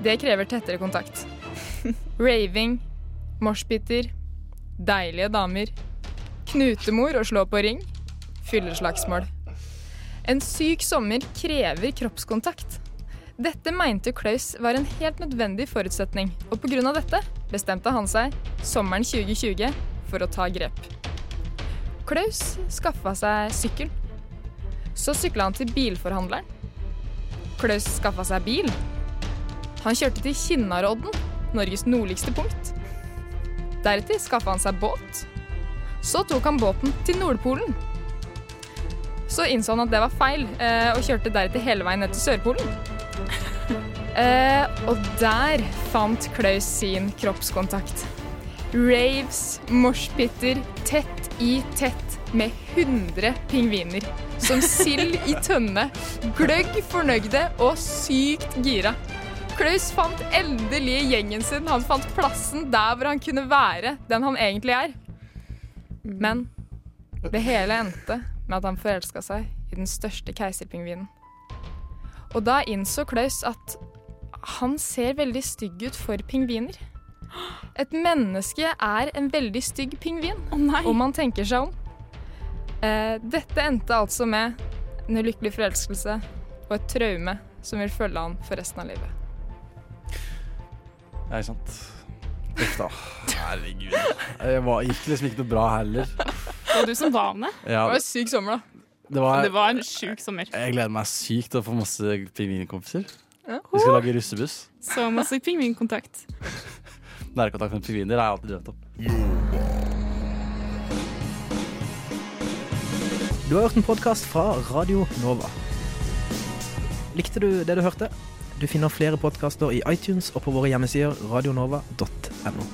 det krever tettere kontakt. Raving, moshpiter, deilige damer, knutemor og slå på ring, fylleslagsmål. En syk sommer krever kroppskontakt. Dette mente Klaus var en helt nødvendig forutsetning, og pga. dette bestemte han seg sommeren 2020 for å ta grep. Klaus skaffa seg sykkel. Så sykla han til bilforhandleren. Klaus skaffa seg bil. Han kjørte til Kinnarodden, Norges nordligste punkt. Deretter skaffa han seg båt. Så tok han båten til Nordpolen. Så innså han at det var feil, eh, og kjørte deretter hele veien ned til Sørpolen. Eh, og der fant Klaus sin kroppskontakt. Raves, moshpiter, tett i tett med 100 pingviner. Som sild i tønne. Gløgg fornøyde og sykt gira. Klaus fant endelig gjengen sin. Han fant plassen der hvor han kunne være den han egentlig er. Men det hele endte med at han forelska seg i den største keiserpingvinen. Og da innså Klaus at han ser veldig stygg ut for pingviner. Et menneske er en veldig stygg pingvin, om man tenker seg om. Eh, dette endte altså med en ulykkelig forelskelse og et traume som vil følge han for resten av livet. Nei, ikke sant. Uff da. Herregud. Det var, gikk liksom ikke noe bra heller. Det var du som var med. Ja. Det var en syk sommer, da. Det var, Det var en sjuk sommer. jeg gleder meg sykt til å få masse pingvinkompiser. Ja. Vi skal lage russebuss. Så masse pingvinkontakt. Nærkontakt med pingviner har jeg alltid drømt om. Du har hørt en podkast fra Radio Nova. Likte du det du hørte? Du finner flere podkaster i iTunes og på våre hjemmesider radionova.no.